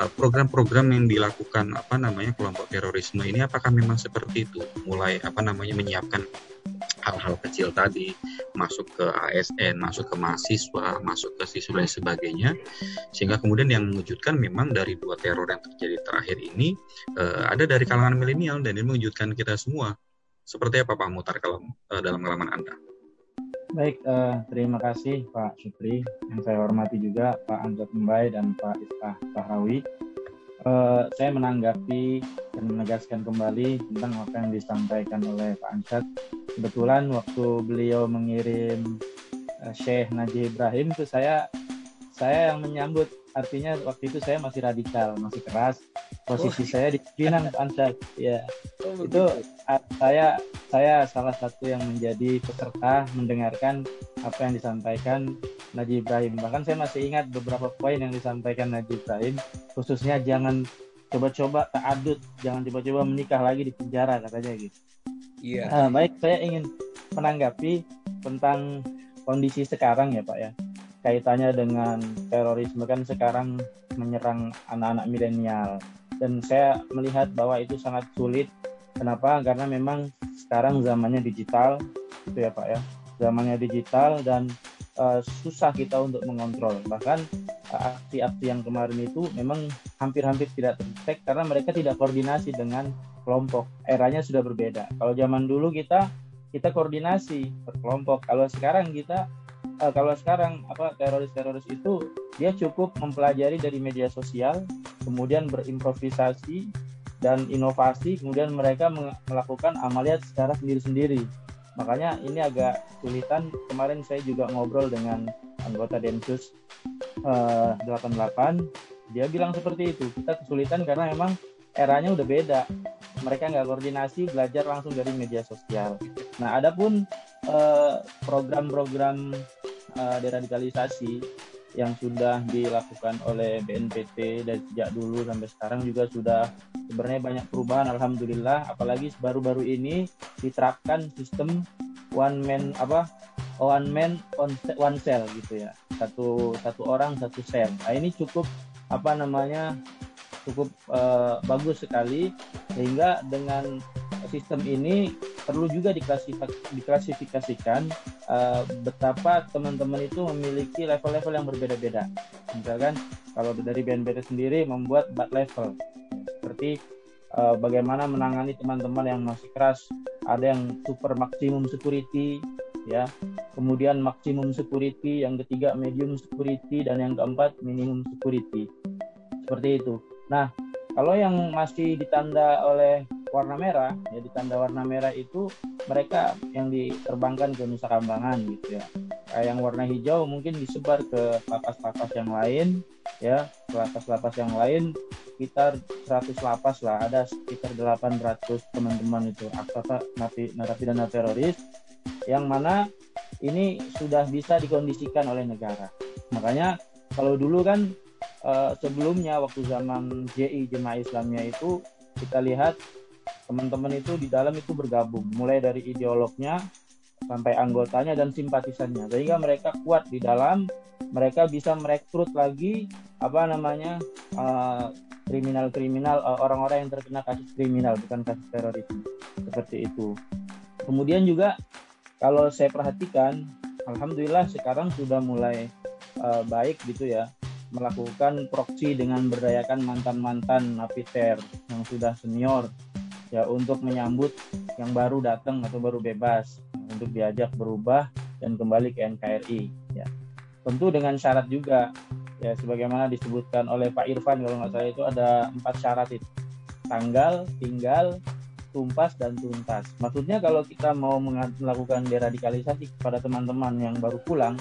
eh, program-program yang dilakukan apa namanya kelompok terorisme ini apakah memang seperti itu? Mulai apa namanya menyiapkan hal-hal kecil tadi masuk ke ASN, masuk ke mahasiswa, masuk ke siswa dan sebagainya sehingga kemudian yang mengejutkan memang dari dua teror yang terjadi terakhir ini uh, ada dari kalangan milenial dan ini mengejutkan kita semua. Seperti apa Pak Mutar kalau uh, dalam pengalaman Anda? Baik, uh, terima kasih Pak Supri. Yang saya hormati juga Pak Anjot Mbai dan Pak Istah Bahrawi uh, saya menanggapi dan menegaskan kembali tentang apa yang disampaikan oleh Pak Ansat. Kebetulan waktu beliau mengirim uh, Syekh Najib Ibrahim itu saya saya yang menyambut artinya waktu itu saya masih radikal, masih keras. Posisi oh. saya di Pinang Pak Ansat. Ya. Oh, itu uh, saya saya salah satu yang menjadi peserta mendengarkan apa yang disampaikan Najib Ibrahim. Bahkan saya masih ingat beberapa poin yang disampaikan Najib Ibrahim, khususnya jangan coba-coba adut, jangan coba-coba menikah lagi di penjara katanya gitu. Iya. Yeah. baik, saya ingin menanggapi tentang kondisi sekarang ya Pak ya. Kaitannya dengan terorisme kan sekarang menyerang anak-anak milenial dan saya melihat bahwa itu sangat sulit. Kenapa? Karena memang sekarang zamannya digital, itu ya Pak ya. Zamannya digital dan uh, susah kita untuk mengontrol. Bahkan aksi-aksi yang kemarin itu memang hampir-hampir tidak terdetek karena mereka tidak koordinasi dengan kelompok. Eranya sudah berbeda. Kalau zaman dulu kita kita koordinasi berkelompok. Kalau sekarang kita uh, kalau sekarang apa teroris-teroris itu dia cukup mempelajari dari media sosial, kemudian berimprovisasi dan inovasi, kemudian mereka melakukan amaliat secara sendiri-sendiri makanya ini agak sulitan kemarin saya juga ngobrol dengan anggota Densus uh, eh, 88 dia bilang seperti itu. Kita kesulitan karena memang eranya udah beda. Mereka nggak koordinasi belajar langsung dari media sosial. Nah adapun uh, program-program uh, deradikalisasi yang sudah dilakukan oleh BNPT dari sejak dulu sampai sekarang juga sudah sebenarnya banyak perubahan alhamdulillah. Apalagi baru-baru ini diterapkan sistem one man apa one man on one cell gitu ya satu satu orang satu sel nah ini cukup apa namanya cukup uh, bagus sekali sehingga dengan sistem ini perlu juga diklasifikasikan uh, betapa teman-teman itu memiliki level-level yang berbeda-beda. Misalkan kalau dari BNPT sendiri membuat bat level, seperti uh, bagaimana menangani teman-teman yang masih keras, ada yang super maksimum security, ya, kemudian maksimum security, yang ketiga medium security, dan yang keempat minimum security. Seperti itu. Nah, kalau yang masih ditanda oleh warna merah ya di tanda warna merah itu mereka yang diterbangkan ke Nusa Kambangan gitu ya yang warna hijau mungkin disebar ke lapas-lapas yang lain ya lapas-lapas yang lain sekitar 100 lapas lah ada sekitar 800 teman-teman itu akta narapidana teroris yang mana ini sudah bisa dikondisikan oleh negara. Makanya kalau dulu kan uh, sebelumnya waktu zaman JI Jemaah Islamnya itu kita lihat teman-teman itu di dalam itu bergabung. Mulai dari ideolognya sampai anggotanya dan simpatisannya. Sehingga mereka kuat di dalam mereka bisa merekrut lagi apa namanya kriminal kriminal-kriminal uh, orang-orang yang terkena kasus kriminal bukan kasus terorisme seperti itu. Kemudian juga kalau saya perhatikan alhamdulillah sekarang sudah mulai uh, baik gitu ya melakukan proksi dengan berdayakan mantan-mantan napiter yang sudah senior ya untuk menyambut yang baru datang atau baru bebas untuk diajak berubah dan kembali ke NKRI ya. Tentu dengan syarat juga ya sebagaimana disebutkan oleh Pak Irfan kalau nggak salah itu ada empat syarat itu. Tanggal tinggal tumpas dan tuntas maksudnya kalau kita mau melakukan deradikalisasi kepada teman-teman yang baru pulang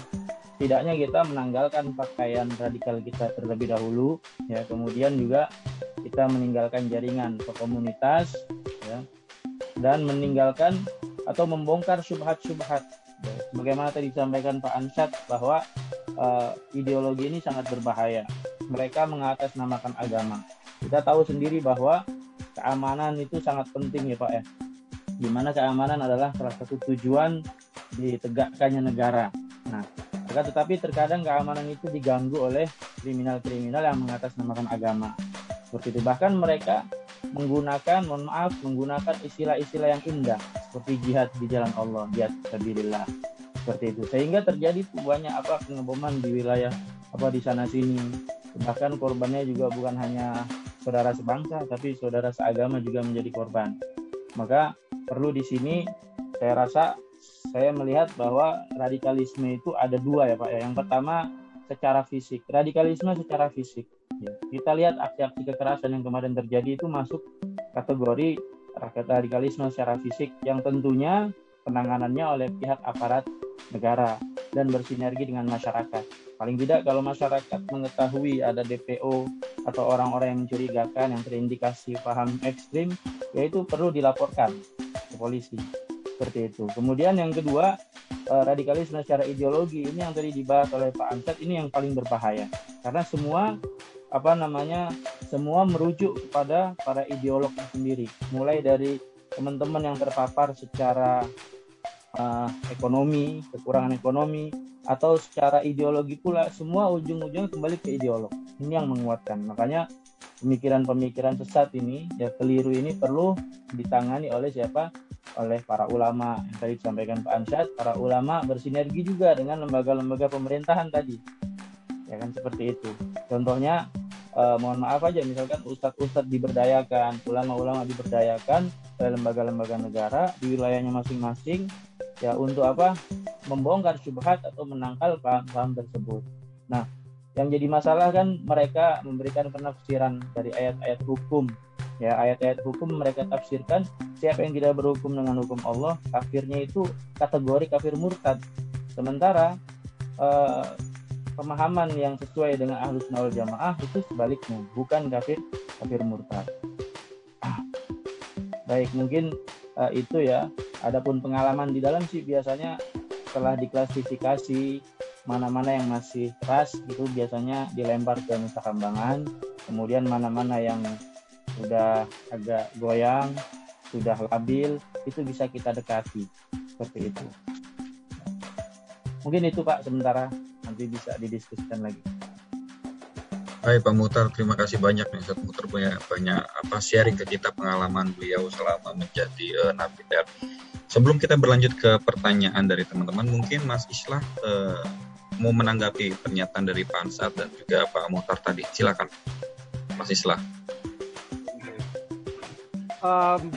tidaknya kita menanggalkan pakaian radikal kita terlebih dahulu ya kemudian juga kita meninggalkan jaringan ke komunitas ya, dan meninggalkan atau membongkar subhat-subhat Bagaimana tadi disampaikan Pak Ansat bahwa uh, ideologi ini sangat berbahaya. Mereka mengatasnamakan agama. Kita tahu sendiri bahwa keamanan itu sangat penting ya Pak ya. Di mana keamanan adalah salah satu tujuan ditegakkannya negara. Nah, tetapi terkadang keamanan itu diganggu oleh kriminal-kriminal yang mengatasnamakan agama. Seperti itu. Bahkan mereka menggunakan, mohon maaf, menggunakan istilah-istilah yang indah seperti jihad di jalan Allah, jihad sabilillah. Seperti itu. Sehingga terjadi banyak apa pengeboman di wilayah apa di sana sini. Bahkan korbannya juga bukan hanya saudara sebangsa, tapi saudara seagama juga menjadi korban. Maka perlu di sini saya rasa saya melihat bahwa radikalisme itu ada dua ya Pak. Yang pertama secara fisik, radikalisme secara fisik. Ya. Kita lihat aksi-aksi kekerasan yang kemarin terjadi itu masuk kategori radikalisme secara fisik yang tentunya penanganannya oleh pihak aparat negara dan bersinergi dengan masyarakat. Paling tidak kalau masyarakat mengetahui ada DPO atau orang-orang yang mencurigakan yang terindikasi paham ekstrim, yaitu perlu dilaporkan ke polisi. Seperti itu. Kemudian yang kedua, eh, radikalisme secara ideologi ini yang tadi dibahas oleh Pak Ansat ini yang paling berbahaya. Karena semua apa namanya semua merujuk kepada para ideolog sendiri mulai dari teman-teman yang terpapar secara uh, ekonomi kekurangan ekonomi atau secara ideologi pula semua ujung-ujungnya kembali ke ideolog. Ini yang menguatkan. Makanya pemikiran-pemikiran sesat ini ya keliru ini perlu ditangani oleh siapa? Oleh para ulama. Yang tadi disampaikan Pak Ansyad para ulama bersinergi juga dengan lembaga-lembaga pemerintahan tadi. Ya kan seperti itu. Contohnya uh, mohon maaf aja misalkan ustadz-ustadz diberdayakan, ulama-ulama diberdayakan oleh lembaga-lembaga negara di wilayahnya masing-masing ya untuk apa? membongkar syubhat atau menangkal paham-paham tersebut. Nah, yang jadi masalah kan mereka memberikan penafsiran dari ayat-ayat hukum. Ya, ayat-ayat hukum mereka tafsirkan siapa yang tidak berhukum dengan hukum Allah, kafirnya itu kategori kafir murtad. Sementara uh, pemahaman yang sesuai dengan ahlus sunnah jamaah itu sebaliknya bukan kafir kafir murtad ah. baik mungkin uh, itu ya. Adapun pengalaman di dalam sih biasanya setelah diklasifikasi mana-mana yang masih keras itu biasanya dilempar ke Nusa Kambangan. Kemudian mana-mana yang sudah agak goyang sudah labil itu bisa kita dekati. Seperti itu. Mungkin itu Pak sementara. Nanti bisa didiskusikan lagi. Baik Pak Mutar, terima kasih banyak nih Ustaz Mutar banyak banyak apa sharing ke kita pengalaman beliau selama menjadi uh, nabi dan sebelum kita berlanjut ke pertanyaan dari teman-teman, mungkin Mas Islah uh, mau menanggapi pernyataan dari Pak Ansat dan juga Pak Mutar tadi. Silakan, Mas Islah. Um,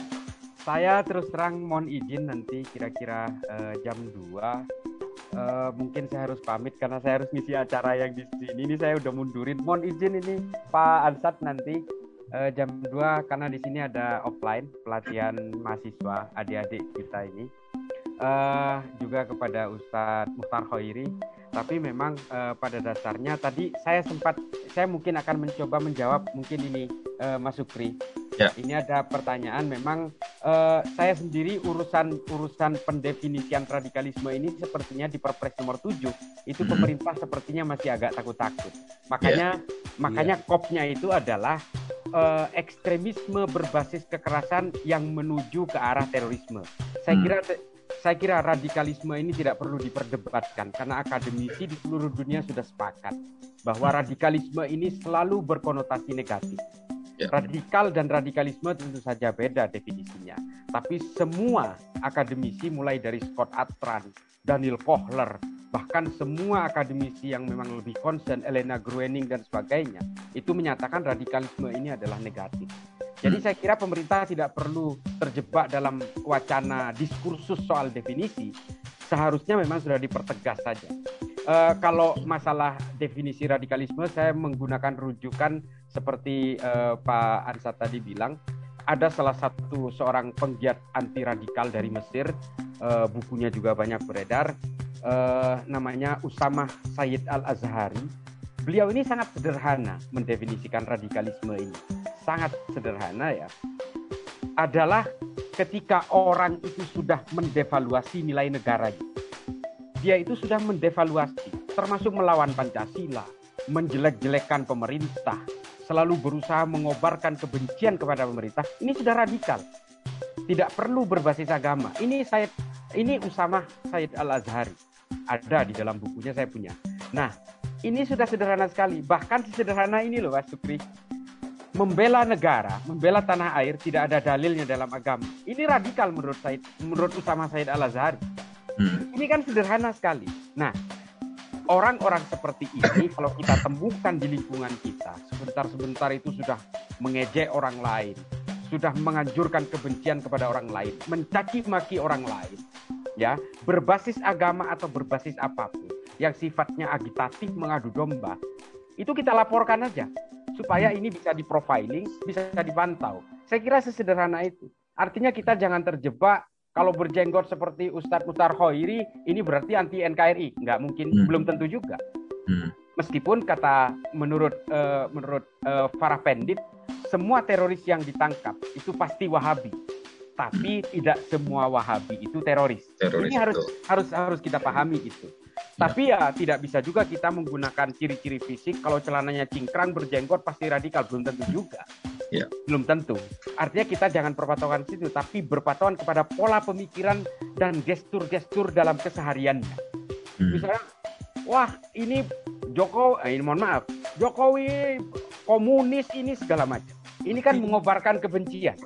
saya terus terang mohon izin nanti kira-kira uh, jam 2 uh, mungkin saya harus pamit karena saya harus ngisi acara yang di sini. Ini saya udah mundurin. Mohon izin ini Pak Ansat nanti uh, jam 2 karena di sini ada offline pelatihan mahasiswa adik-adik kita ini. Uh, juga kepada Ustadz Muhtar Khairi. Tapi memang uh, pada dasarnya tadi saya sempat saya mungkin akan mencoba menjawab mungkin ini uh, Mas Sukri. Ya. Ini ada pertanyaan memang uh, saya sendiri urusan urusan pendefinisian radikalisme ini sepertinya di Perpres nomor 7 itu hmm. pemerintah sepertinya masih agak takut-takut. Makanya yeah. makanya yeah. kopnya itu adalah uh, ekstremisme berbasis kekerasan yang menuju ke arah terorisme. Saya hmm. kira saya kira radikalisme ini tidak perlu diperdebatkan karena akademisi di seluruh dunia sudah sepakat bahwa radikalisme ini selalu berkonotasi negatif. Ya. Radikal dan radikalisme tentu saja beda definisinya. Tapi semua akademisi mulai dari Scott Atran, Daniel Kohler, bahkan semua akademisi yang memang lebih concern, Elena Gruening dan sebagainya, itu menyatakan radikalisme ini adalah negatif. Jadi hmm. saya kira pemerintah tidak perlu terjebak dalam wacana diskursus soal definisi, seharusnya memang sudah dipertegas saja. Uh, kalau masalah definisi radikalisme, saya menggunakan rujukan seperti uh, Pak Ansat tadi bilang, ada salah satu seorang penggiat anti radikal dari Mesir, uh, bukunya juga banyak beredar, uh, namanya Usama Sayyid Al Azhari. Beliau ini sangat sederhana mendefinisikan radikalisme ini, sangat sederhana ya. Adalah ketika orang itu sudah mendevaluasi nilai negaranya. dia itu sudah mendevaluasi, termasuk melawan Pancasila, menjelek-jelekan pemerintah, selalu berusaha mengobarkan kebencian kepada pemerintah, ini sudah radikal. Tidak perlu berbasis agama. Ini saya ini Usama Said Al Azhari. Ada di dalam bukunya saya punya. Nah, ini sudah sederhana sekali. Bahkan sederhana ini loh Mas Sukri. Membela negara, membela tanah air tidak ada dalilnya dalam agama. Ini radikal menurut Said, menurut Usama Said Al Azhari. Hmm. Ini kan sederhana sekali. Nah, orang-orang seperti ini kalau kita temukan di lingkungan kita, sebentar-sebentar itu sudah mengejek orang lain, sudah menganjurkan kebencian kepada orang lain, mencaci maki orang lain, ya, berbasis agama atau berbasis apa pun yang sifatnya agitatif mengadu domba, itu kita laporkan aja supaya ini bisa diprofiling, bisa dipantau. Saya kira sesederhana itu. Artinya kita jangan terjebak kalau berjenggot seperti Ustadz Utar Hoiri, ini berarti anti NKRI. Nggak mungkin, hmm. belum tentu juga. Hmm. Meskipun kata menurut uh, menurut uh, Farah Pendit, semua teroris yang ditangkap itu pasti Wahabi. Tapi hmm. tidak semua Wahabi itu teroris. teroris ini harus harus harus kita pahami itu. Ya. Tapi ya tidak bisa juga kita menggunakan ciri-ciri fisik kalau celananya cingkrang berjenggot pasti radikal belum tentu juga. Ya. Belum tentu. Artinya kita jangan berpatokan situ, tapi berpatokan kepada pola pemikiran dan gestur-gestur dalam kesehariannya. Hmm. Misalnya, wah ini Jokowi, eh, ini mohon maaf, Jokowi komunis ini segala macam. Ini kan mengobarkan kebencian.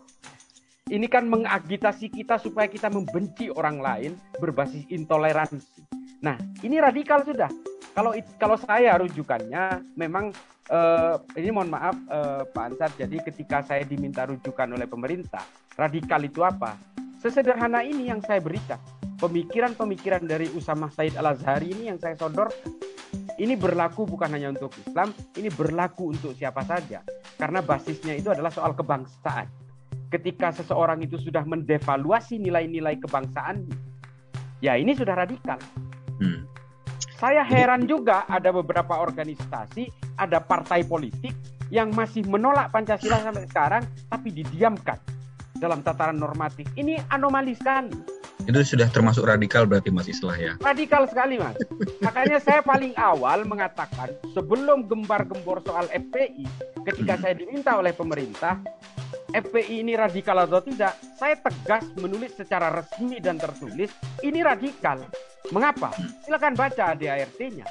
Ini kan mengagitasi kita supaya kita membenci orang lain berbasis intoleransi. Nah, ini radikal sudah. Kalau kalau saya rujukannya memang uh, ini mohon maaf uh, Pak Ansar. Jadi ketika saya diminta rujukan oleh pemerintah, radikal itu apa? Sesederhana ini yang saya berikan. Pemikiran-pemikiran dari Usama Said Al Azhari ini yang saya sodor ini berlaku bukan hanya untuk Islam, ini berlaku untuk siapa saja. Karena basisnya itu adalah soal kebangsaan. Ketika seseorang itu sudah mendevaluasi nilai-nilai kebangsaan, ya ini sudah radikal. Hmm. Saya heran juga ada beberapa organisasi, ada partai politik yang masih menolak Pancasila sampai sekarang, tapi didiamkan dalam tataran normatif. Ini anomali sekali. Itu sudah termasuk radikal berarti Mas Islah ya? Radikal sekali Mas. Makanya saya paling awal mengatakan sebelum gembar-gembor soal FPI, ketika hmm. saya diminta oleh pemerintah, FPI ini radikal atau tidak, saya tegas menulis secara resmi dan tertulis, ini radikal. Mengapa? Silakan baca ADART-nya.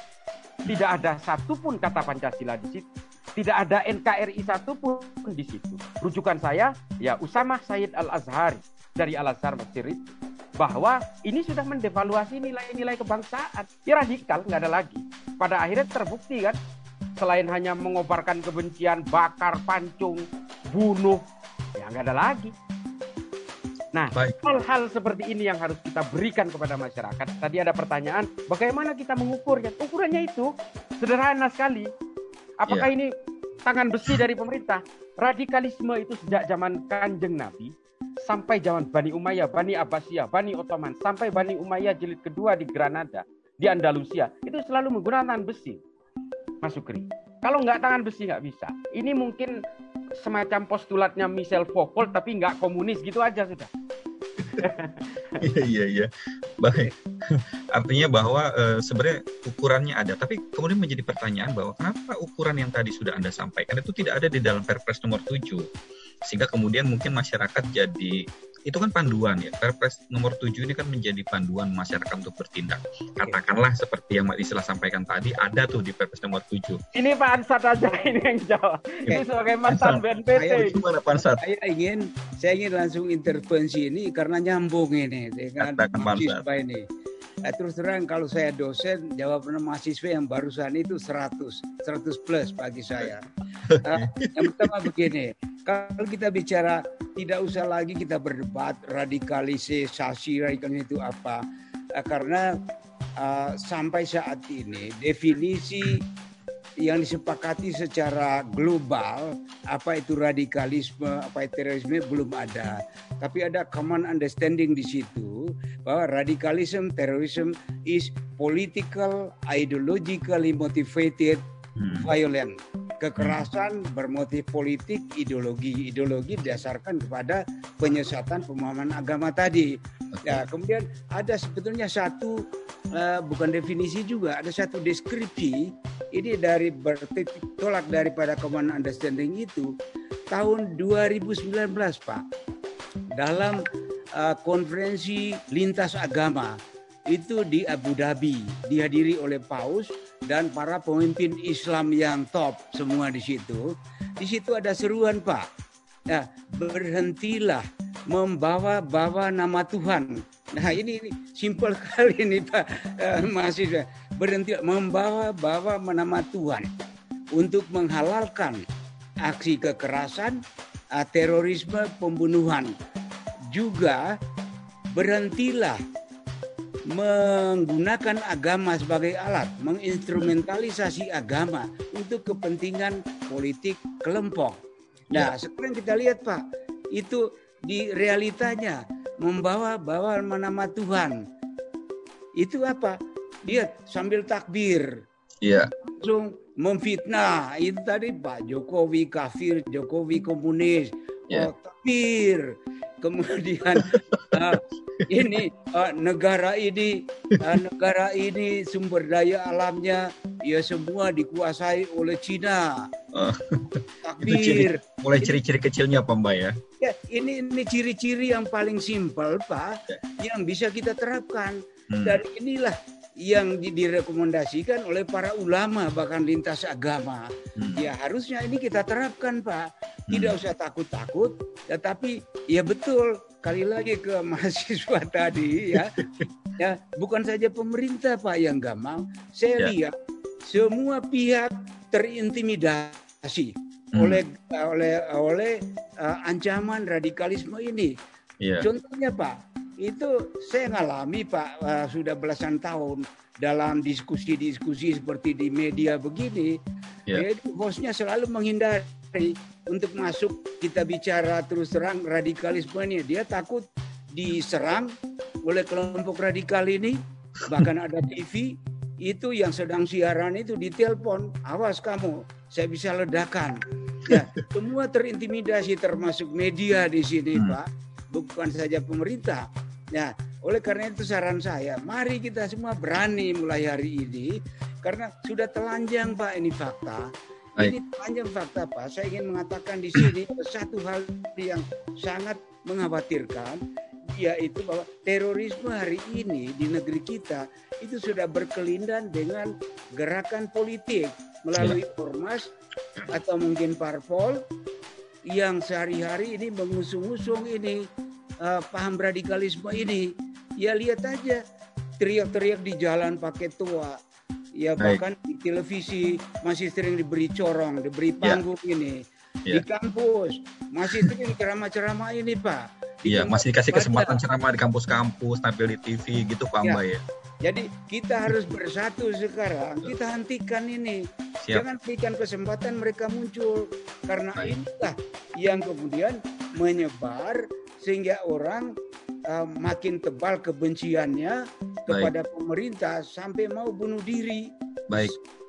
Tidak ada satupun kata Pancasila di situ. Tidak ada NKRI satupun di situ. Rujukan saya, ya Usama Said Al-Azhari dari Al-Azhar Mesir itu. Bahwa ini sudah mendevaluasi nilai-nilai kebangsaan. Ya radikal, nggak ada lagi. Pada akhirnya terbukti kan, selain hanya mengobarkan kebencian, bakar, pancung, bunuh, ya nggak ada lagi. Nah, hal-hal seperti ini yang harus kita berikan kepada masyarakat. Tadi ada pertanyaan, bagaimana kita mengukurnya? Ukurannya itu sederhana sekali. Apakah yeah. ini tangan besi dari pemerintah? Radikalisme itu sejak zaman Kanjeng Nabi sampai zaman Bani Umayyah, Bani Abbasiyah, Bani Ottoman, sampai Bani Umayyah jilid kedua di Granada, di Andalusia, itu selalu menggunakan tangan besi. Mas Sukri. Kalau nggak tangan besi nggak bisa. Ini mungkin semacam postulatnya Michel Foucault tapi nggak komunis gitu aja sudah. Iya iya iya. Baik. Artinya bahwa e, sebenarnya ukurannya ada, tapi kemudian menjadi pertanyaan bahwa kenapa ukuran yang tadi sudah Anda sampaikan itu tidak ada di dalam Perpres nomor 7. Sehingga kemudian mungkin masyarakat jadi itu kan panduan ya. Perpres nomor 7 ini kan menjadi panduan masyarakat untuk bertindak. Katakanlah seperti yang Mbak Isla sampaikan tadi, ada tuh di Perpres nomor 7. Ini Pak Ansat aja ini yang jawab. Ini sebagai mantan BNPT. Saya, gimana Pak Ansat? Saya ingin saya ingin langsung intervensi ini karena nyambung ini dengan mahasiswa ini. Eh, terus terang kalau saya dosen jawaban mahasiswa yang barusan itu 100 100 plus bagi saya. Uh, yang pertama begini, kalau kita bicara tidak usah lagi kita berdebat radikalisasi radikalisme itu apa, uh, karena uh, sampai saat ini definisi yang disepakati secara global apa itu radikalisme, apa itu terorisme belum ada. Tapi ada common understanding di situ bahwa radikalisme, terorisme is political, ideologically motivated hmm. violent. Kekerasan bermotif politik, ideologi, ideologi didasarkan kepada penyesatan pemahaman agama tadi. Ya, kemudian ada sebetulnya satu uh, bukan definisi juga, ada satu deskripsi ini dari bertitik tolak daripada common understanding itu tahun 2019 Pak dalam uh, konferensi lintas agama itu di Abu Dhabi dihadiri oleh Paus dan para pemimpin Islam yang top semua di situ. Di situ ada seruan Pak. Ya, berhentilah membawa-bawa nama Tuhan. Nah ini, ini simpel kali ini Pak eh, mahasiswa. Berhenti membawa-bawa nama Tuhan untuk menghalalkan aksi kekerasan, eh, terorisme, pembunuhan. Juga berhentilah menggunakan agama sebagai alat, menginstrumentalisasi agama untuk kepentingan politik kelompok. Nah, ya. sekarang kita lihat Pak, itu di realitanya membawa-bawa nama Tuhan. Itu apa? Dia sambil takbir. Iya. Langsung memfitnah. Itu tadi Pak Jokowi kafir, Jokowi komunis. Yeah. Oh, takbir. Kemudian uh, ini uh, negara ini uh, negara ini sumber daya alamnya ya semua dikuasai oleh Cina. Uh, Takbir. Ciri, mulai ciri-ciri kecilnya Pak Mbak ya? Ya ini ini ciri-ciri yang paling simpel Pak ya. yang bisa kita terapkan. Hmm. Dan inilah yang direkomendasikan oleh para ulama bahkan lintas agama. Hmm. Ya harusnya ini kita terapkan Pak. Tidak hmm. usah takut-takut, tetapi ya betul kali lagi ke mahasiswa tadi ya. ya bukan saja pemerintah Pak yang mau. Saya ya. lihat semua pihak terintimidasi hmm. oleh oleh oleh uh, ancaman radikalisme ini. Ya. Contohnya Pak, itu saya ngalami Pak uh, sudah belasan tahun dalam diskusi-diskusi seperti di media begini. Yeah. Jadi bosnya selalu menghindari untuk masuk kita bicara terus terang radikalisme ini. Dia takut diserang oleh kelompok radikal ini. Bahkan ada TV itu yang sedang siaran itu ditelepon, awas kamu, saya bisa ledakan. Ya, semua terintimidasi termasuk media di sini, hmm. Pak. Bukan saja pemerintah. Ya, oleh karena itu saran saya, mari kita semua berani mulai hari ini karena sudah telanjang Pak ini fakta Baik. Ini panjang fakta Pak. Saya ingin mengatakan di sini satu hal yang sangat mengkhawatirkan yaitu bahwa terorisme hari ini di negeri kita itu sudah berkelindan dengan gerakan politik melalui ya. ormas atau mungkin parpol yang sehari-hari ini mengusung-usung ini uh, paham radikalisme ini. Ya lihat aja teriak-teriak di jalan pakai tua, ya bahkan di televisi masih sering diberi corong, diberi ya. panggung ya. ini. Ya. Di kampus masih sering ceramah-ceramah ini, Pak. Iya, masih dikasih kesempatan ceramah di kampus-kampus, tampil di TV gitu, Pak ya. Mbak ya. Jadi kita harus bersatu sekarang. Kita hentikan ini. Siap. Jangan berikan kesempatan mereka muncul karena inilah yang kemudian menyebar sehingga orang uh, makin tebal kebenciannya kepada Baik. pemerintah sampai mau bunuh diri. Baik.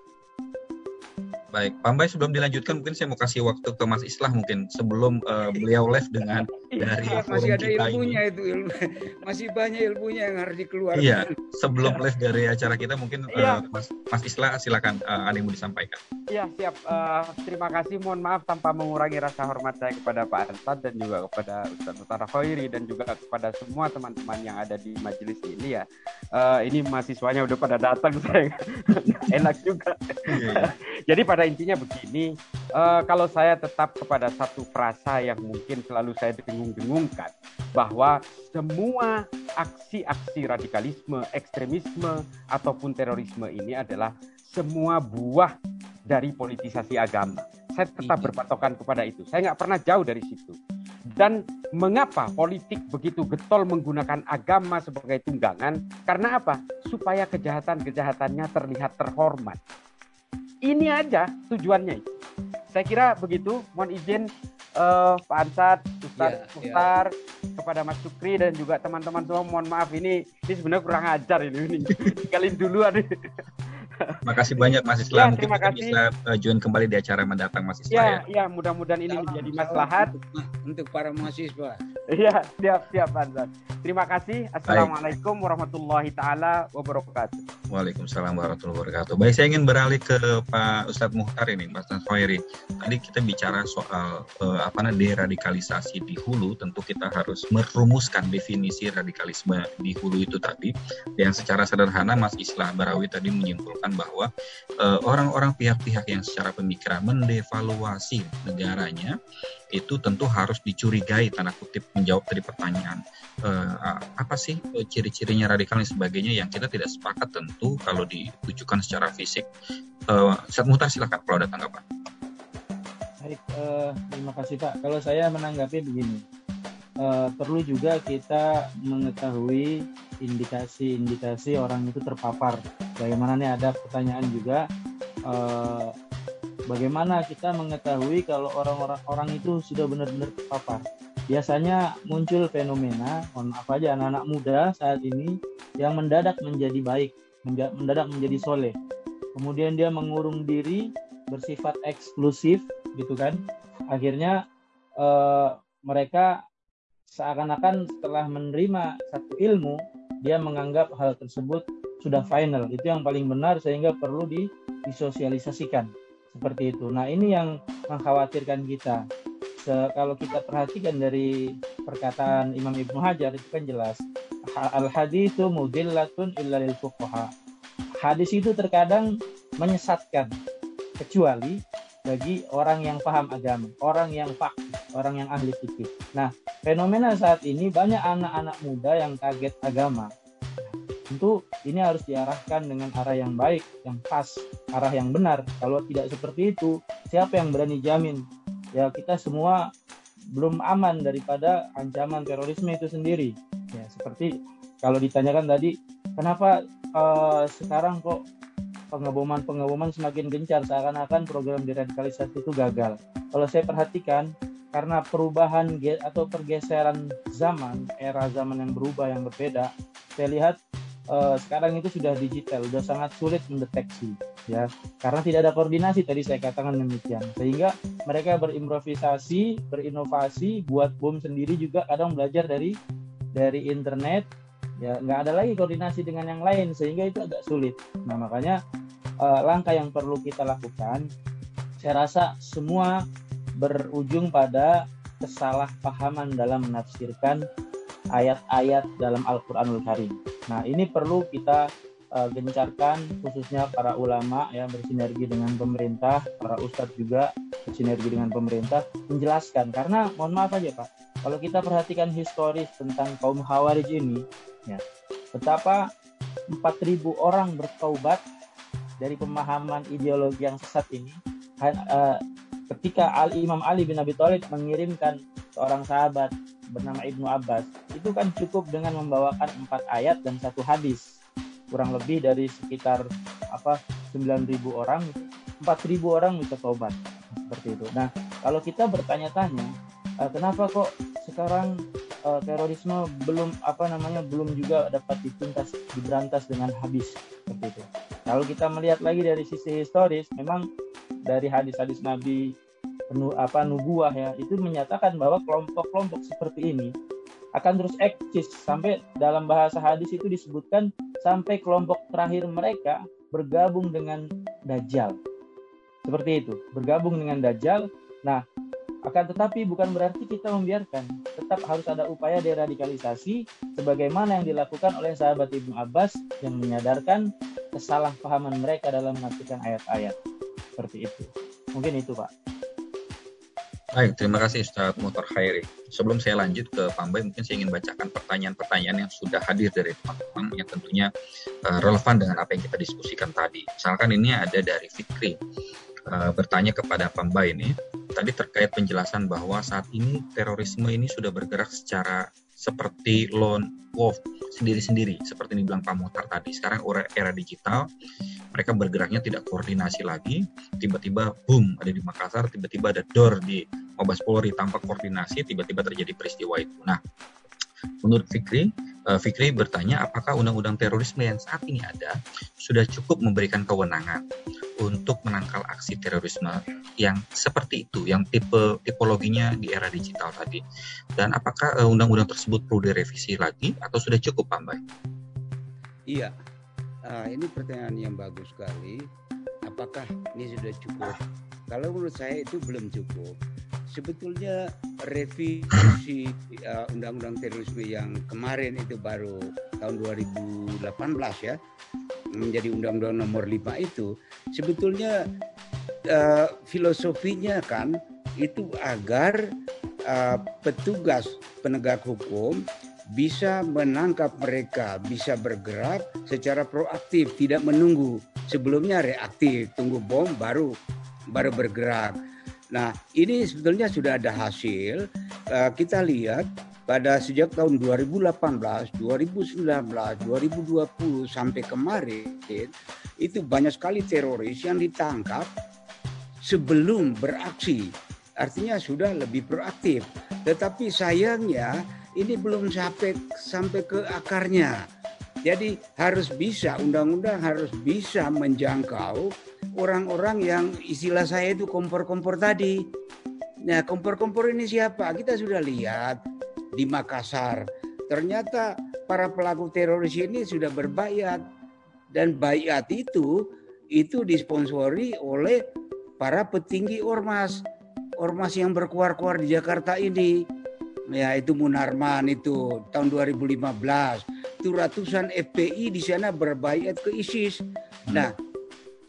Baik, Pak Mbak sebelum dilanjutkan mungkin saya mau kasih waktu ke Mas Islah mungkin sebelum uh, beliau live dengan iya, dari ya, masih ada ilmunya ini. itu ilmu, masih banyak ilmunya yang harus dikeluarkan. Iya, sebelum live dari acara kita mungkin ya. uh, Mas Mas Islah silakan uh, ada yang mau disampaikan. Iya, siap. Uh, terima kasih. Mohon maaf tanpa mengurangi rasa hormat saya kepada Pak Ansad dan juga kepada Ustaz Utara Khairi dan juga kepada semua teman-teman yang ada di majelis ini ya. Uh, ini mahasiswanya udah pada datang saya enak juga. Iya, iya. Jadi pada intinya begini, uh, kalau saya tetap kepada satu frasa yang mungkin selalu saya dengung-dengungkan bahwa semua aksi-aksi radikalisme, ekstremisme ataupun terorisme ini adalah semua buah dari politisasi agama. Saya tetap berpatokan kepada itu. Saya nggak pernah jauh dari situ. Dan mengapa politik begitu getol menggunakan agama sebagai tunggangan? Karena apa? Supaya kejahatan-kejahatannya terlihat terhormat ini aja tujuannya. Saya kira begitu. Mohon izin uh, Pak Ansat, Ustaz yeah, yeah. kepada Mas Sukri dan juga teman-teman semua. Mohon maaf ini ini sebenarnya kurang ajar ini. ini. Tinggalin duluan. Makasih banyak Mas Islam. Ya, Mungkin kita kasih. bisa uh, join kembali di acara mendatang Mas Islam ya. Ya, ya mudah-mudahan ini menjadi maslahat untuk, untuk para mahasiswa. Iya, siap, siap, Banzan. Terima kasih. Assalamualaikum Baik. warahmatullahi taala wabarakatuh. Waalaikumsalam warahmatullahi wabarakatuh. Baik, saya ingin beralih ke Pak Ustadz Muhtar ini, Mas Khairi. Tadi kita bicara soal uh, apa namanya deradikalisasi di hulu. Tentu kita harus merumuskan definisi radikalisme di hulu itu tadi. Yang secara sederhana Mas Islah Barawi tadi menyimpulkan bahwa eh, orang-orang pihak-pihak yang secara pemikiran mendevaluasi negaranya itu tentu harus dicurigai tanda kutip menjawab dari pertanyaan uh, apa sih uh, ciri-cirinya radikal dan sebagainya yang kita tidak sepakat tentu kalau ditujukan secara fisik. Uh, Ustaz Muhtar silakan kalau ada tanggapan. Baik, uh, terima kasih Pak. Kalau saya menanggapi begini, uh, perlu juga kita mengetahui indikasi-indikasi orang itu terpapar. Bagaimana nih ada pertanyaan juga. Uh, bagaimana kita mengetahui kalau orang-orang orang itu sudah benar-benar terpapar? Biasanya muncul fenomena, mohon maaf aja anak-anak muda saat ini yang mendadak menjadi baik, mendadak menjadi soleh. Kemudian dia mengurung diri, bersifat eksklusif, gitu kan? Akhirnya eh, mereka seakan-akan setelah menerima satu ilmu, dia menganggap hal tersebut sudah final. Itu yang paling benar sehingga perlu disosialisasikan seperti itu. Nah ini yang mengkhawatirkan kita. Se kalau kita perhatikan dari perkataan Imam Ibnu Hajar itu kan jelas al hadithu mudillatun illa lil fuqaha. Hadis itu terkadang menyesatkan kecuali bagi orang yang paham agama, orang yang fakih, orang yang ahli fikih. Nah, fenomena saat ini banyak anak-anak muda yang kaget agama, tentu ini harus diarahkan dengan arah yang baik, yang pas, arah yang benar. Kalau tidak seperti itu, siapa yang berani jamin? Ya kita semua belum aman daripada ancaman terorisme itu sendiri. Ya seperti kalau ditanyakan tadi, kenapa uh, sekarang kok pengeboman-pengeboman semakin gencar seakan-akan program deradikalisasi itu gagal. Kalau saya perhatikan, karena perubahan atau pergeseran zaman, era zaman yang berubah yang berbeda, saya lihat uh, sekarang itu sudah digital, sudah sangat sulit mendeteksi ya. Karena tidak ada koordinasi tadi saya katakan demikian. Sehingga mereka berimprovisasi berinovasi buat bom sendiri juga kadang belajar dari dari internet ya. Nggak ada lagi koordinasi dengan yang lain sehingga itu agak sulit. Nah makanya uh, langkah yang perlu kita lakukan saya rasa semua berujung pada kesalahpahaman dalam menafsirkan ayat-ayat dalam Al-Qur'anul Karim. Nah, ini perlu kita uh, gencarkan khususnya para ulama ya bersinergi dengan pemerintah, para ustadz juga bersinergi dengan pemerintah menjelaskan. Karena mohon maaf aja Pak, kalau kita perhatikan historis tentang kaum Khawarij ini ya, betapa 4000 orang bertaubat dari pemahaman ideologi yang sesat ini uh, ketika Al Imam Ali bin Abi Thalib mengirimkan seorang sahabat bernama Ibnu Abbas itu kan cukup dengan membawakan empat ayat dan satu hadis kurang lebih dari sekitar apa 9.000 orang 4.000 orang bisa tobat seperti itu. Nah kalau kita bertanya-tanya uh, kenapa kok sekarang uh, terorisme belum apa namanya belum juga dapat dituntas diberantas dengan habis seperti itu. Kalau kita melihat lagi dari sisi historis, memang dari hadis-hadis Nabi penuh apa nubuah ya itu menyatakan bahwa kelompok-kelompok seperti ini akan terus eksis sampai dalam bahasa hadis itu disebutkan sampai kelompok terakhir mereka bergabung dengan Dajjal. Seperti itu, bergabung dengan Dajjal. Nah, akan tetapi bukan berarti kita membiarkan. Tetap harus ada upaya deradikalisasi sebagaimana yang dilakukan oleh sahabat Ibnu Abbas yang menyadarkan kesalahpahaman mereka dalam menafsirkan ayat-ayat. Seperti itu. Mungkin itu, Pak. Baik, terima kasih Ustaz Motor Khairi. Sebelum saya lanjut ke Pambai, mungkin saya ingin bacakan pertanyaan-pertanyaan yang sudah hadir dari teman-teman yang tentunya uh, relevan dengan apa yang kita diskusikan tadi. Misalkan ini ada dari Fikri, uh, bertanya kepada Pambai ini, tadi terkait penjelasan bahwa saat ini terorisme ini sudah bergerak secara seperti lone wolf sendiri-sendiri seperti yang dibilang Pak Motar tadi. Sekarang era, era digital mereka bergeraknya tidak koordinasi lagi. Tiba-tiba boom ada di Makassar tiba-tiba ada door di Mabes Polri tanpa koordinasi tiba-tiba terjadi peristiwa itu. Nah menurut Fikri uh, Fikri bertanya apakah undang-undang terorisme yang saat ini ada sudah cukup memberikan kewenangan untuk menangkal aksi terorisme yang seperti itu, yang tipe tipologinya di era digital tadi. Dan apakah undang undang-undang tersebut perlu direvisi lagi atau sudah cukup, Pak Mbak? Iya, uh, ini pertanyaan yang bagus sekali. Apakah ini sudah cukup? Kalau menurut saya itu belum cukup sebetulnya revisi uh, undang-undang terorisme yang kemarin itu baru tahun 2018 ya menjadi undang-undang nomor 5 itu sebetulnya uh, filosofinya kan itu agar uh, petugas penegak hukum bisa menangkap mereka, bisa bergerak secara proaktif, tidak menunggu. Sebelumnya reaktif, tunggu bom baru baru bergerak. Nah, ini sebetulnya sudah ada hasil. Uh, kita lihat pada sejak tahun 2018, 2019, 2020 sampai kemarin itu banyak sekali teroris yang ditangkap sebelum beraksi. Artinya sudah lebih proaktif. Tetapi sayangnya ini belum sampai sampai ke akarnya. Jadi harus bisa undang-undang harus bisa menjangkau orang-orang yang istilah saya itu kompor-kompor tadi. Nah, kompor-kompor ini siapa? Kita sudah lihat di Makassar. Ternyata para pelaku teroris ini sudah berbayat dan bayat itu itu disponsori oleh para petinggi ormas. Ormas yang berkuar-kuar di Jakarta ini. Ya, itu Munarman itu tahun 2015. Itu ratusan FPI di sana berbayat ke ISIS. Nah,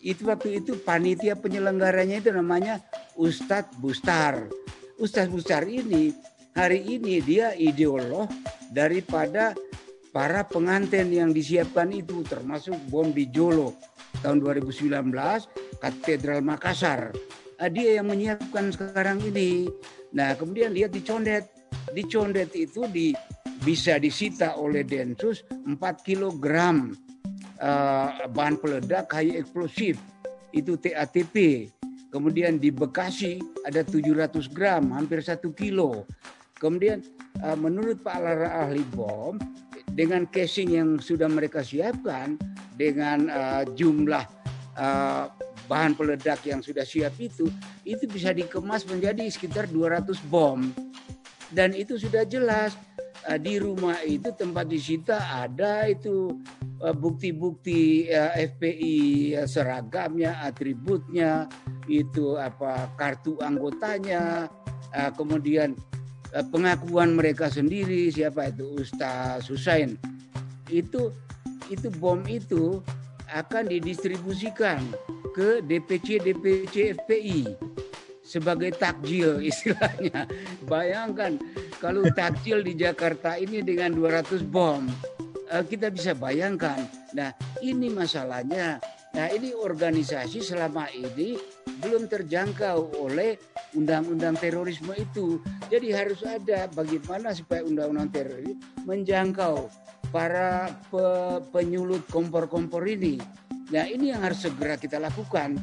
itu waktu itu panitia penyelenggaranya itu namanya Ustadz Bustar. Ustadz Bustar ini hari ini dia ideolog daripada para pengantin yang disiapkan itu termasuk bom di Jolo tahun 2019 Katedral Makassar. Nah, dia yang menyiapkan sekarang ini. Nah, kemudian lihat di Condet. Di Condet itu di bisa disita oleh Densus 4 kilogram uh, bahan peledak high eksplosif itu TATP. Kemudian di Bekasi ada 700 gram, hampir satu kilo. Kemudian uh, menurut Pak Lara ahli bom, dengan casing yang sudah mereka siapkan, dengan uh, jumlah uh, bahan peledak yang sudah siap itu, itu bisa dikemas menjadi sekitar 200 bom. Dan itu sudah jelas uh, di rumah itu tempat disita ada itu Eh, bukti-bukti uh, eh, FPI uh, seragamnya, atributnya, itu apa kartu anggotanya, uh, kemudian uh, pengakuan mereka sendiri siapa itu Ustaz Husain. Itu itu bom itu akan didistribusikan ke DPC DPC FPI sebagai takjil istilahnya. Bayangkan kalau takjil di Jakarta ini dengan 200 bom Eh, kita bisa bayangkan. Nah, ini masalahnya. Nah, ini organisasi selama ini belum terjangkau oleh undang-undang terorisme itu. Jadi harus ada bagaimana supaya undang-undang teroris menjangkau para pe penyulut kompor-kompor ini. Nah, ini yang harus segera kita lakukan.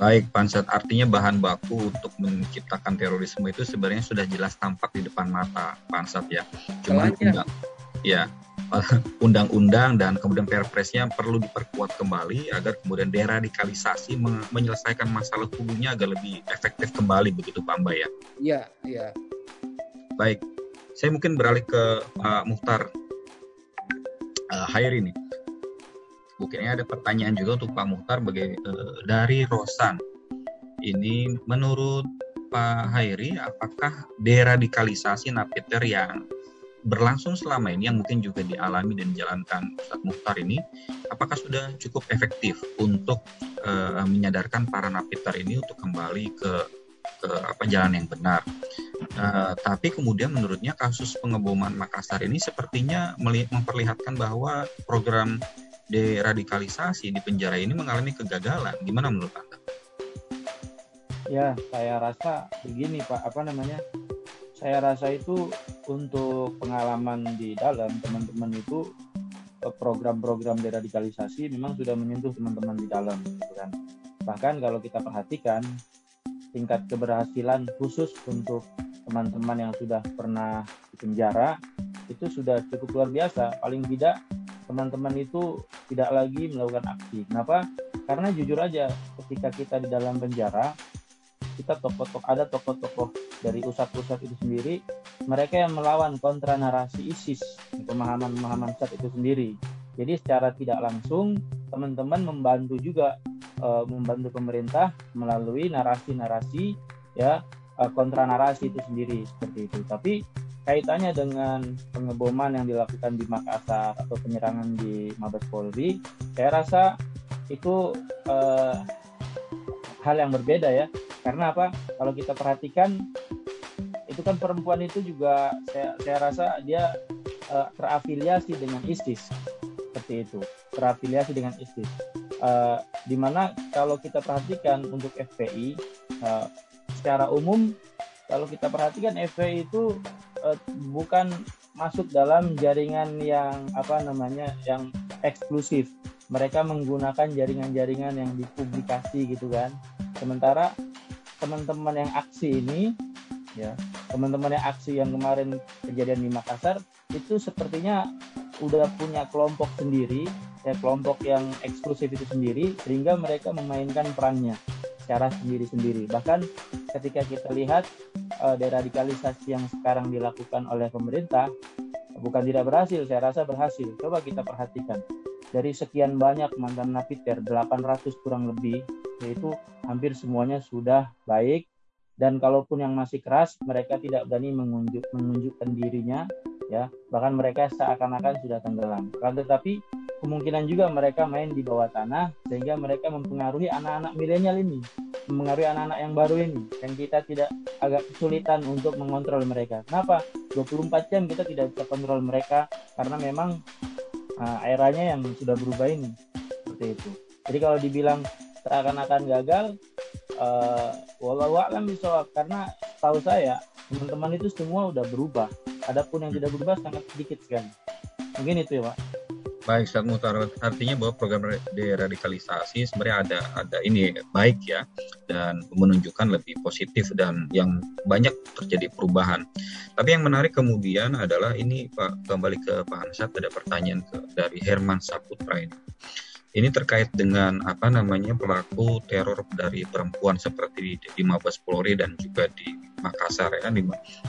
Baik, Pansat. Artinya bahan baku untuk menciptakan terorisme itu sebenarnya sudah jelas tampak di depan mata, Pansat ya. Cuma undang, ya undang-undang dan kemudian perpresnya perlu diperkuat kembali agar kemudian deradikalisasi menyelesaikan masalah hulunya agar lebih efektif kembali begitu Pak Mbak ya. Iya, iya. Baik, saya mungkin beralih ke Pak Muhtar uh, Hairi ini. Mungkin ada pertanyaan juga untuk Pak Muhtar bagi, uh, dari Rosan. Ini menurut Pak Hairi, apakah deradikalisasi napiter yang berlangsung selama ini yang mungkin juga dialami dan dijalankan Ustadz Muhtar ini, apakah sudah cukup efektif untuk uh, menyadarkan para napiter ini untuk kembali ke ke apa jalan yang benar. Uh, tapi kemudian menurutnya kasus pengeboman Makassar ini sepertinya memperlihatkan bahwa program deradikalisasi di penjara ini mengalami kegagalan. Gimana menurut Anda? Ya, saya rasa begini Pak, apa namanya? saya rasa itu untuk pengalaman di dalam teman-teman itu eh, program-program deradikalisasi memang sudah menyentuh teman-teman di dalam gitu kan. Bahkan kalau kita perhatikan tingkat keberhasilan khusus untuk teman-teman yang sudah pernah di penjara itu sudah cukup luar biasa. Paling tidak teman-teman itu tidak lagi melakukan aksi. Kenapa? Karena jujur aja, ketika kita di dalam penjara, kita tokoh-tokoh ada tokoh-tokoh dari usat-usat itu sendiri, mereka yang melawan kontra narasi ISIS, pemahaman-pemahaman saat itu sendiri. Jadi secara tidak langsung teman-teman membantu juga uh, membantu pemerintah melalui narasi-narasi ya uh, kontra narasi itu sendiri seperti itu. Tapi kaitannya dengan pengeboman yang dilakukan di Makassar atau penyerangan di Mabes Polri, saya rasa itu uh, hal yang berbeda ya. Karena apa? Kalau kita perhatikan itu kan perempuan itu juga saya saya rasa dia uh, terafiliasi dengan ISIS seperti itu terafiliasi dengan ISIS uh, di mana kalau kita perhatikan untuk FPI uh, secara umum kalau kita perhatikan FPI itu uh, bukan masuk dalam jaringan yang apa namanya yang eksklusif. Mereka menggunakan jaringan-jaringan yang dipublikasi gitu kan. Sementara teman-teman yang aksi ini ya teman-teman yang aksi yang kemarin kejadian di Makassar itu sepertinya udah punya kelompok sendiri ya kelompok yang eksklusif itu sendiri sehingga mereka memainkan perannya secara sendiri-sendiri. Bahkan ketika kita lihat uh, deradikalisasi yang sekarang dilakukan oleh pemerintah bukan tidak berhasil saya rasa berhasil. Coba kita perhatikan. Dari sekian banyak mantan napiter 800 kurang lebih yaitu hampir semuanya sudah baik. Dan kalaupun yang masih keras mereka tidak berani menunjuk, menunjukkan dirinya ya. Bahkan mereka seakan-akan sudah tenggelam. Tetapi kemungkinan juga mereka main di bawah tanah sehingga mereka mempengaruhi anak-anak milenial ini mempengaruhi anak-anak yang baru ini dan kita tidak agak kesulitan untuk mengontrol mereka. Kenapa? 24 jam kita tidak bisa kontrol mereka karena memang uh, eranya yang sudah berubah ini. Seperti itu. Jadi kalau dibilang seakan-akan gagal uh, walau alam bisa karena tahu saya teman-teman itu semua udah berubah. Adapun yang tidak berubah sangat sedikit sekali. Mungkin itu ya pak Baik, Ustaz Mutar. Artinya bahwa program deradikalisasi sebenarnya ada ada ini baik ya dan menunjukkan lebih positif dan yang banyak terjadi perubahan. Tapi yang menarik kemudian adalah ini Pak kembali ke Pak Ansat ada pertanyaan ke, dari Herman Saputra ini. Ini terkait dengan apa namanya pelaku teror dari perempuan seperti di, di Mabes Polri dan juga di Makassar ya kan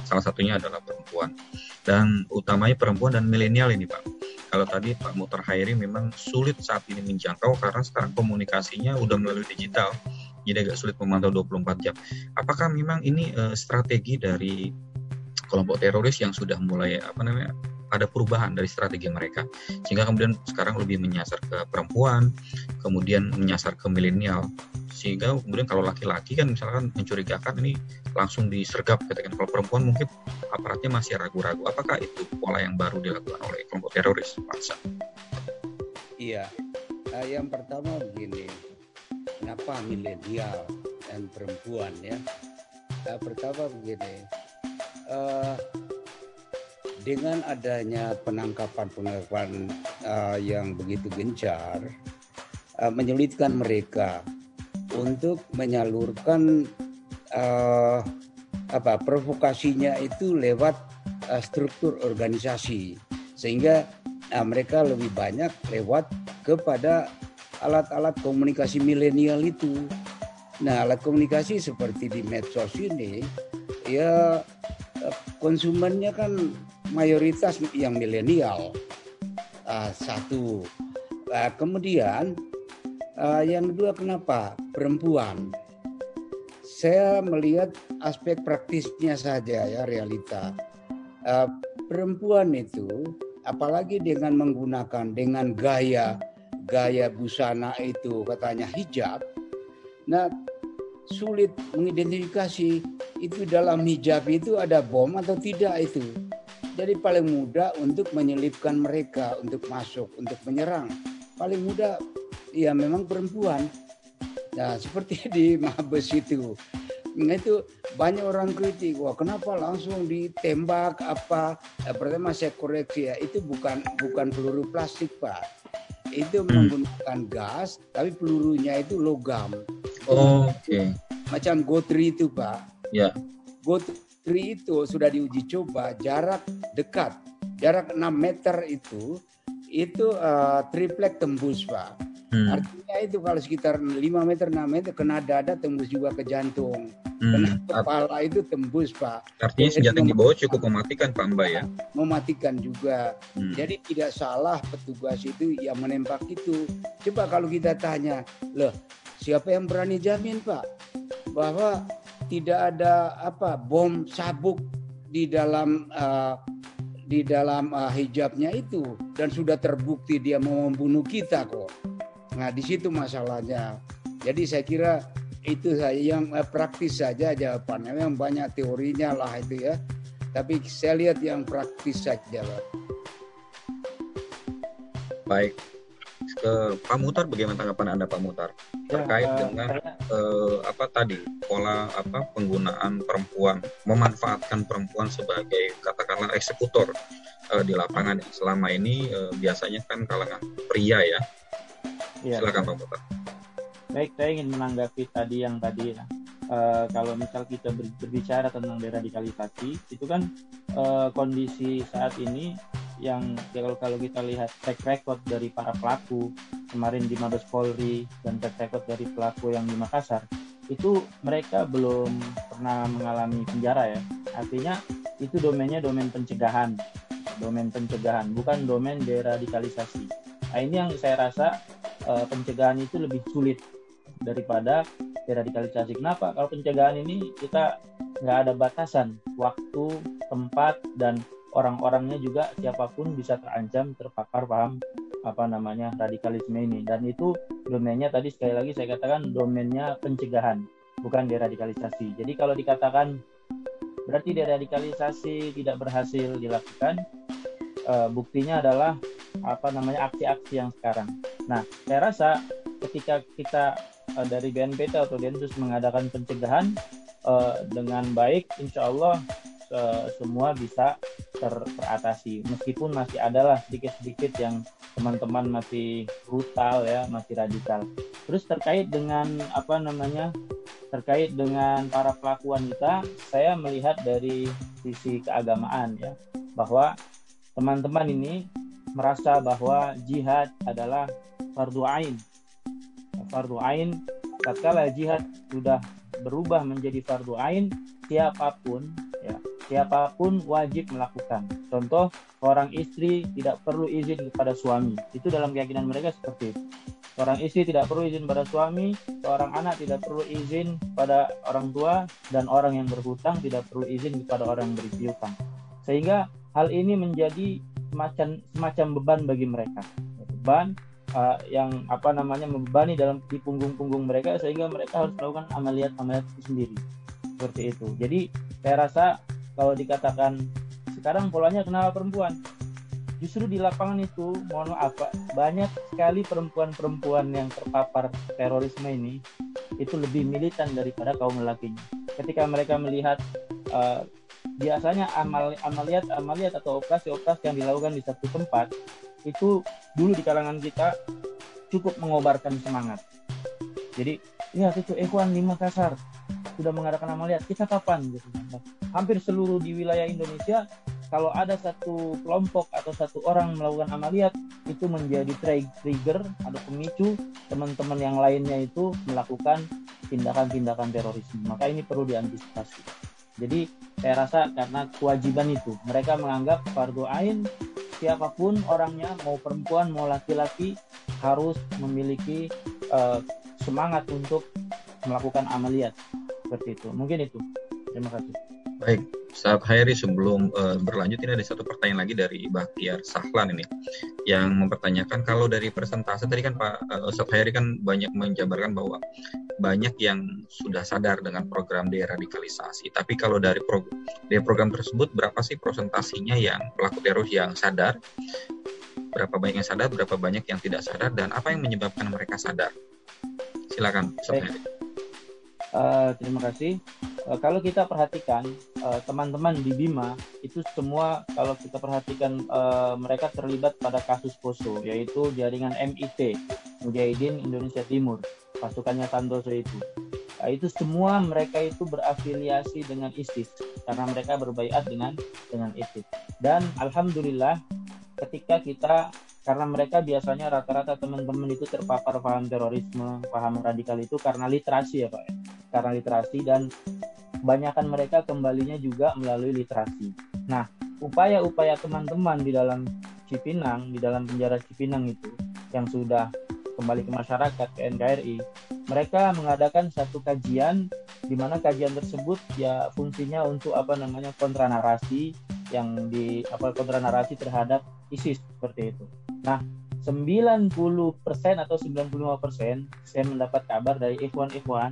salah satunya adalah perempuan dan utamanya perempuan dan milenial ini Pak. Kalau tadi Pak Mutar Hairi memang sulit saat ini menjangkau karena sekarang komunikasinya udah melalui digital jadi agak sulit memantau 24 jam. Apakah memang ini uh, strategi dari kelompok teroris yang sudah mulai apa namanya ada perubahan dari strategi mereka sehingga kemudian sekarang lebih menyasar ke perempuan kemudian menyasar ke milenial. Sehingga kemudian kalau laki-laki kan misalkan mencurigakan ini langsung disergap katakan. Kalau perempuan mungkin aparatnya masih ragu-ragu apakah itu pola yang baru dilakukan oleh kelompok teroris bangsa iya. Uh, yang pertama begini kenapa milenial dan perempuan ya? Uh, pertama begini uh, dengan adanya penangkapan-penangkapan uh, yang begitu gencar uh, menyulitkan mereka untuk menyalurkan uh, apa provokasinya itu lewat uh, struktur organisasi sehingga uh, mereka lebih banyak lewat kepada alat-alat komunikasi milenial itu. Nah, alat komunikasi seperti di medsos ini ya konsumennya kan mayoritas yang milenial. Uh, satu. Uh, kemudian uh, yang kedua kenapa? Perempuan. Saya melihat aspek praktisnya saja ya realita. Uh, perempuan itu apalagi dengan menggunakan dengan gaya gaya busana itu katanya hijab nah sulit mengidentifikasi itu dalam hijab itu ada bom atau tidak itu jadi paling mudah untuk menyelipkan mereka untuk masuk, untuk menyerang. Paling mudah ya memang perempuan. Nah seperti di Mabes itu. Nah, itu banyak orang kritik, wah kenapa langsung ditembak apa? Nah, pertama saya koreksi ya, itu bukan bukan peluru plastik pak, itu hmm. menggunakan gas, tapi pelurunya itu logam. Oh, Oke. Okay. Macam gotri itu pak. Ya. Gotri Tri itu sudah diuji coba jarak dekat jarak 6 meter itu itu uh, triplek tembus pak. Hmm. Artinya itu kalau sekitar 5 meter 6 meter kena dada tembus juga ke jantung. Hmm. Kena kepala itu tembus pak. Artinya senjata yang dibawa cukup mematikan pak Mbak ya? Mematikan juga. Hmm. Jadi tidak salah petugas itu yang menembak itu. Coba kalau kita tanya, loh siapa yang berani jamin pak bahwa tidak ada apa bom sabuk di dalam uh, di dalam uh, hijabnya itu dan sudah terbukti dia mau membunuh kita kok. Nah di situ masalahnya. Jadi saya kira itu saya yang uh, praktis saja jawabannya. Memang banyak teorinya lah itu ya. Tapi saya lihat yang praktis saja Pak. Baik. Ke Pak Mutar bagaimana tanggapan Anda Pak Mutar ya, terkait uh, dengan uh, apa tadi pola apa penggunaan perempuan memanfaatkan perempuan sebagai katakanlah eksekutor uh, di lapangan selama ini uh, biasanya kan kalangan pria ya. ya. Silakan Pak Mutar. Baik, saya ingin menanggapi tadi yang tadi ya. Uh, kalau misal kita berbicara tentang deradikalisasi, itu kan uh, kondisi saat ini yang ya kalau kalau kita lihat track record dari para pelaku kemarin di Mabes Polri dan track record dari pelaku yang di Makassar itu mereka belum pernah mengalami penjara ya. Artinya itu domainnya domain pencegahan domain pencegahan bukan domain deradikalisasi. Nah ini yang saya rasa uh, pencegahan itu lebih sulit daripada deradikalisasi. Kenapa? Kalau pencegahan ini kita nggak ada batasan waktu tempat dan orang-orangnya juga siapa pun bisa terancam terpapar paham apa namanya radikalisme ini. Dan itu domainnya tadi sekali lagi saya katakan domainnya pencegahan bukan deradikalisasi. Jadi kalau dikatakan berarti deradikalisasi tidak berhasil dilakukan e, buktinya adalah apa namanya aksi-aksi yang sekarang. Nah saya rasa ketika kita e, dari BNPT atau Densus mengadakan pencegahan e, dengan baik insya Allah semua bisa ter teratasi. Meskipun masih adalah sedikit-sedikit yang teman-teman masih brutal ya masih radikal. Terus terkait dengan apa namanya terkait dengan para pelaku wanita saya melihat dari sisi keagamaan ya bahwa teman-teman ini merasa bahwa jihad adalah fardu ain. Fardu ain tatkala jihad sudah berubah menjadi fardu ain siapa pun siapa pun wajib melakukan. Contoh, orang istri tidak perlu izin kepada suami. Itu dalam keyakinan mereka seperti itu. Seorang istri tidak perlu izin pada suami, seorang anak tidak perlu izin pada orang tua, dan orang yang berhutang tidak perlu izin kepada orang yang berpiutang. Sehingga hal ini menjadi semacam semacam beban bagi mereka. Beban uh, yang apa namanya membebani dalam di punggung-punggung mereka sehingga mereka harus melakukan amaliat-amaliat sendiri. Seperti itu. Jadi saya rasa kalau dikatakan sekarang polanya kenapa perempuan. Justru di lapangan itu mohon maaf Pak, banyak sekali perempuan-perempuan yang terpapar terorisme ini itu lebih militan daripada kaum lelakinya. Ketika mereka melihat uh, biasanya amal amaliat amaliat atau operasi-operasi yang dilakukan di satu tempat itu dulu di kalangan kita cukup mengobarkan semangat. Jadi lihat itu Ikhwan di Makassar sudah mengadakan amaliat. Kita kapan? Gitu hampir seluruh di wilayah Indonesia kalau ada satu kelompok atau satu orang melakukan amaliat itu menjadi trigger atau pemicu teman-teman yang lainnya itu melakukan tindakan-tindakan terorisme. Maka ini perlu diantisipasi. Jadi saya rasa karena kewajiban itu mereka menganggap fardu ain siapa pun orangnya mau perempuan mau laki-laki harus memiliki uh, semangat untuk melakukan amaliat. Seperti itu. Mungkin itu. Terima kasih Baik, saat Hairi sebelum uh, berlanjut ini ada satu pertanyaan lagi dari Bahtiar Sahlan ini yang mempertanyakan kalau dari presentasi tadi kan Pak uh, Ustaz Hairi kan banyak menjabarkan bahwa banyak yang sudah sadar dengan program deradikalisasi. Tapi kalau dari, pro dari program tersebut berapa sih presentasinya yang pelaku teroris yang sadar? Berapa banyak yang sadar, berapa banyak yang tidak sadar dan apa yang menyebabkan mereka sadar? Silakan Ustaz Hairi. Uh, terima kasih. Uh, kalau kita perhatikan eh, teman-teman uh, di Bima itu semua kalau kita perhatikan uh, mereka terlibat pada kasus Poso yaitu jaringan MIT Mujahidin Indonesia Timur pasukannya Santoso itu. Nah, itu semua mereka itu berafiliasi dengan ISIS karena mereka berbaiat dengan dengan ISIS. Dan alhamdulillah ketika kita karena mereka biasanya rata-rata teman-teman itu terpapar paham terorisme, paham radikal itu karena literasi ya Pak ya. Karena literasi dan kebanyakan mereka kembalinya juga melalui literasi. Nah, upaya-upaya teman-teman di dalam Cipinang, di dalam penjara Cipinang itu yang sudah kembali ke masyarakat ke NKRI, mereka mengadakan satu kajian di mana kajian tersebut ya fungsinya untuk apa namanya kontra narasi yang di apa kontra narasi terhadap ISIS seperti itu. Nah, 90% atau 95% saya mendapat kabar dari ikhwan-ikhwan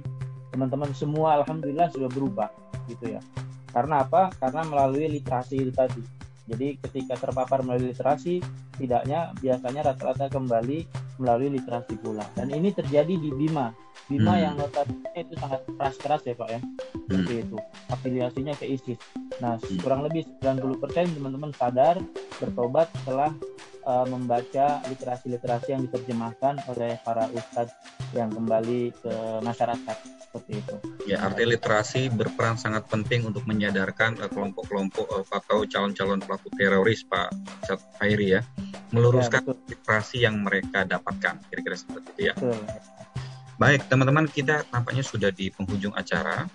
teman-teman semua alhamdulillah sudah berubah gitu ya. Karena apa? Karena melalui literasi itu tadi. Jadi ketika terpapar melalui literasi, tidaknya biasanya rata-rata kembali melalui literasi pula. Dan ini terjadi di Bima. Bima hmm. yang notabene itu sangat keras-keras ya Pak ya. Seperti hmm. itu. Afiliasinya ke ISIS. Nah, hmm. kurang lebih 90% teman-teman sadar bertobat setelah uh, membaca literasi-literasi yang diterjemahkan oleh para ustadz yang kembali ke masyarakat seperti itu. Ya, arti literasi berperan sangat penting untuk menyadarkan uh, kelompok-kelompok uh, atau calon-calon pelaku teroris, Pak Sat Hairi ya, meluruskan ya, literasi yang mereka dapatkan, kira-kira seperti itu ya. Betul. Baik, teman-teman, kita tampaknya sudah di penghujung acara.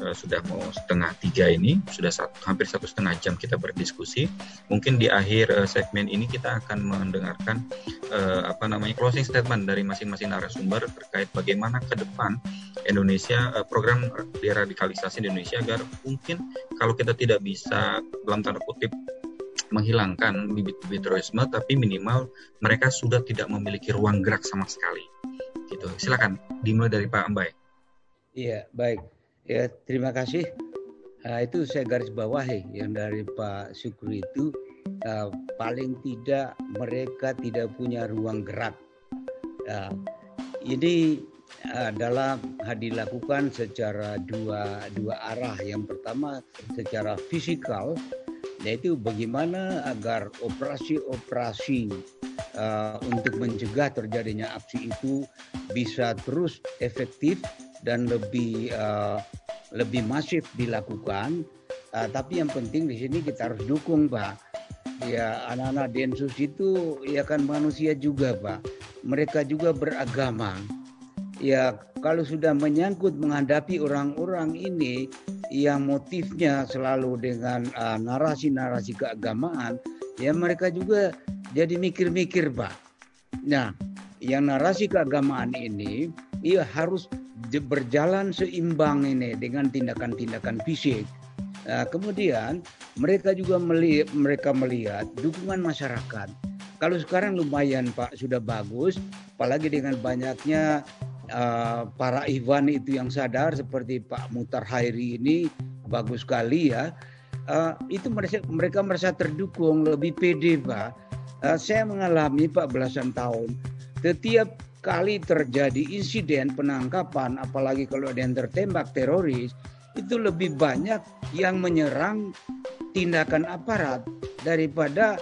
Eh, sudah mau setengah tiga ini, sudah satu, hampir satu setengah jam kita berdiskusi. Mungkin di akhir uh, segmen ini kita akan mendengarkan uh, apa namanya closing statement dari masing-masing narasumber terkait bagaimana ke depan Indonesia uh, program deradikalisasi di Indonesia agar mungkin kalau kita tidak bisa dalam tanda kutip menghilangkan bibit-bibit terorisme, tapi minimal mereka sudah tidak memiliki ruang gerak sama sekali. Gitu. Silakan dimulai dari Pak Ambai. Iya, baik. Ya, terima kasih. Nah, itu saya garis bawahi yang dari Pak Syukri itu uh, paling tidak mereka tidak punya ruang gerak. Uh, ini adalah dilakukan secara dua dua arah. Yang pertama secara fisikal, yaitu bagaimana agar operasi-operasi uh, untuk mencegah terjadinya aksi itu bisa terus efektif dan lebih uh, lebih masif dilakukan. Uh, tapi yang penting di sini kita harus dukung, Pak. Ya, anak-anak Densus itu ya kan manusia juga, Pak. Mereka juga beragama. Ya, kalau sudah menyangkut menghadapi orang-orang ini yang motifnya selalu dengan uh, narasi-narasi keagamaan, ya mereka juga jadi mikir-mikir, Pak. Nah, yang narasi keagamaan ini, ia harus berjalan seimbang ini dengan tindakan-tindakan fisik. Nah, kemudian mereka juga melihat, mereka melihat dukungan masyarakat. Kalau sekarang lumayan Pak sudah bagus, apalagi dengan banyaknya uh, para Ivan itu yang sadar seperti Pak Mutar Hairi ini bagus sekali ya. Uh, itu mereka, mereka merasa terdukung lebih pede Pak. Uh, saya mengalami Pak belasan tahun. Setiap kali terjadi insiden penangkapan, apalagi kalau ada yang tertembak teroris, itu lebih banyak yang menyerang tindakan aparat daripada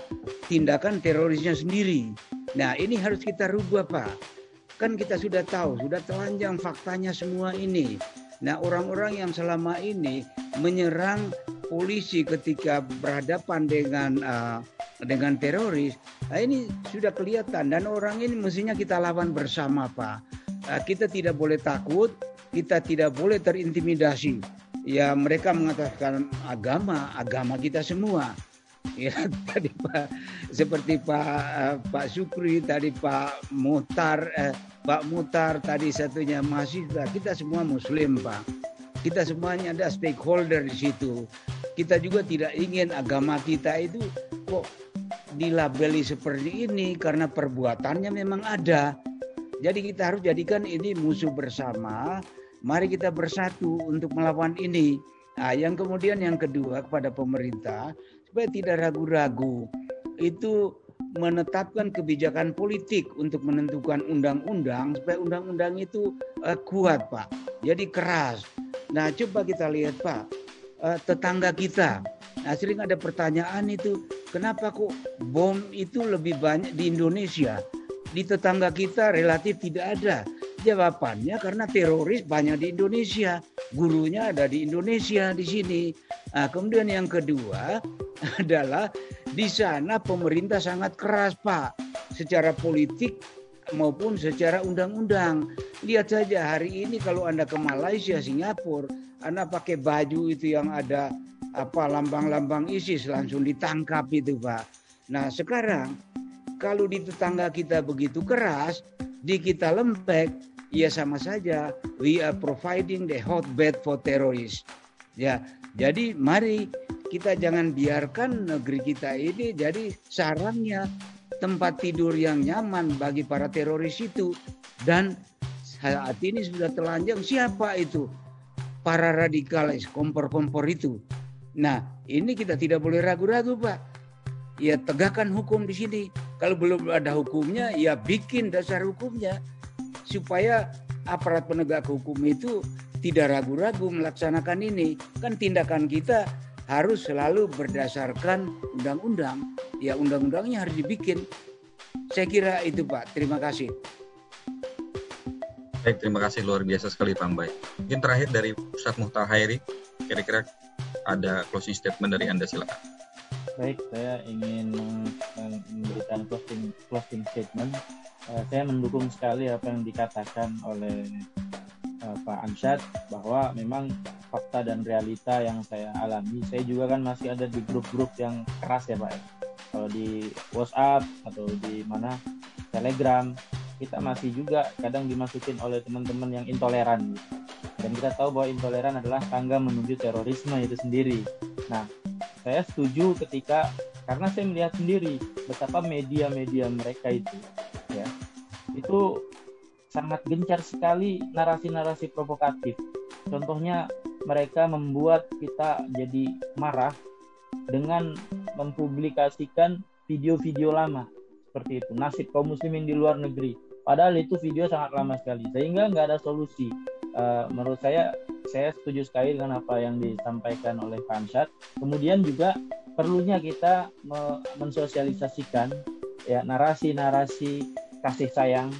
tindakan terorisnya sendiri. Nah ini harus kita rubah Pak. Kan kita sudah tahu, sudah telanjang faktanya semua ini. Nah orang-orang yang selama ini menyerang polisi ketika berhadapan dengan uh, dengan teroris, nah ini sudah kelihatan dan orang ini mestinya kita lawan bersama Pak. Uh, kita tidak boleh takut, kita tidak boleh terintimidasi. Ya mereka mengatakan agama, agama kita semua. Ya tadi Pak seperti Pak Pak Sukri tadi Pak Mutar uh, Pak Mutar tadi satunya mahasiswa kita semua Muslim Pak kita semuanya ada stakeholder di situ. Kita juga tidak ingin agama kita itu kok dilabeli seperti ini karena perbuatannya memang ada. Jadi kita harus jadikan ini musuh bersama. Mari kita bersatu untuk melawan ini. Nah, yang kemudian yang kedua kepada pemerintah supaya tidak ragu-ragu itu menetapkan kebijakan politik untuk menentukan undang-undang supaya undang-undang itu uh, kuat, Pak. Jadi keras. Nah, coba kita lihat Pak, uh, tetangga kita. Nah, sering ada pertanyaan itu, kenapa kok bom itu lebih banyak di Indonesia? Di tetangga kita relatif tidak ada. Jawabannya karena teroris banyak di Indonesia, gurunya ada di Indonesia di sini. Nah, kemudian yang kedua adalah di sana pemerintah sangat keras Pak, secara politik maupun secara undang-undang. Lihat saja hari ini kalau Anda ke Malaysia, Singapura, Anda pakai baju itu yang ada apa lambang-lambang ISIS langsung ditangkap itu Pak. Nah sekarang kalau di tetangga kita begitu keras, di kita lembek, ya sama saja. We are providing the hotbed for terrorists. Ya, jadi mari kita jangan biarkan negeri kita ini jadi sarangnya tempat tidur yang nyaman bagi para teroris itu. Dan saat ini sudah telanjang siapa itu? Para radikalis, kompor-kompor itu. Nah, ini kita tidak boleh ragu-ragu, Pak. Ya tegakkan hukum di sini. Kalau belum ada hukumnya, ya bikin dasar hukumnya supaya aparat penegak hukum itu tidak ragu-ragu melaksanakan ini. Kan tindakan kita harus selalu berdasarkan undang-undang. Ya undang-undangnya harus dibikin. Saya kira itu Pak. Terima kasih. Baik, terima kasih luar biasa sekali Pak Mbak. Mungkin terakhir dari Ustadz Muhtar Hairi, kira-kira ada closing statement dari Anda silakan. Baik, saya ingin memberikan closing closing statement. Uh, saya mendukung sekali apa yang dikatakan oleh uh, Pak Ansyad bahwa memang fakta dan realita yang saya alami. Saya juga kan masih ada di grup-grup yang keras ya Pak. Kalau di WhatsApp atau di mana Telegram kita masih juga kadang dimasukin oleh teman-teman yang intoleran dan kita tahu bahwa intoleran adalah tangga menuju terorisme itu sendiri. Nah, saya setuju ketika karena saya melihat sendiri betapa media-media mereka itu ya itu sangat gencar sekali narasi-narasi provokatif. Contohnya mereka membuat kita jadi marah dengan mempublikasikan video-video lama seperti itu nasib kaum muslimin di luar negeri Padahal itu video sangat lama sekali, sehingga nggak ada solusi. Uh, menurut saya, saya setuju sekali dengan apa yang disampaikan oleh Fansat. Kemudian juga perlunya kita me mensosialisasikan ya narasi-narasi kasih sayang,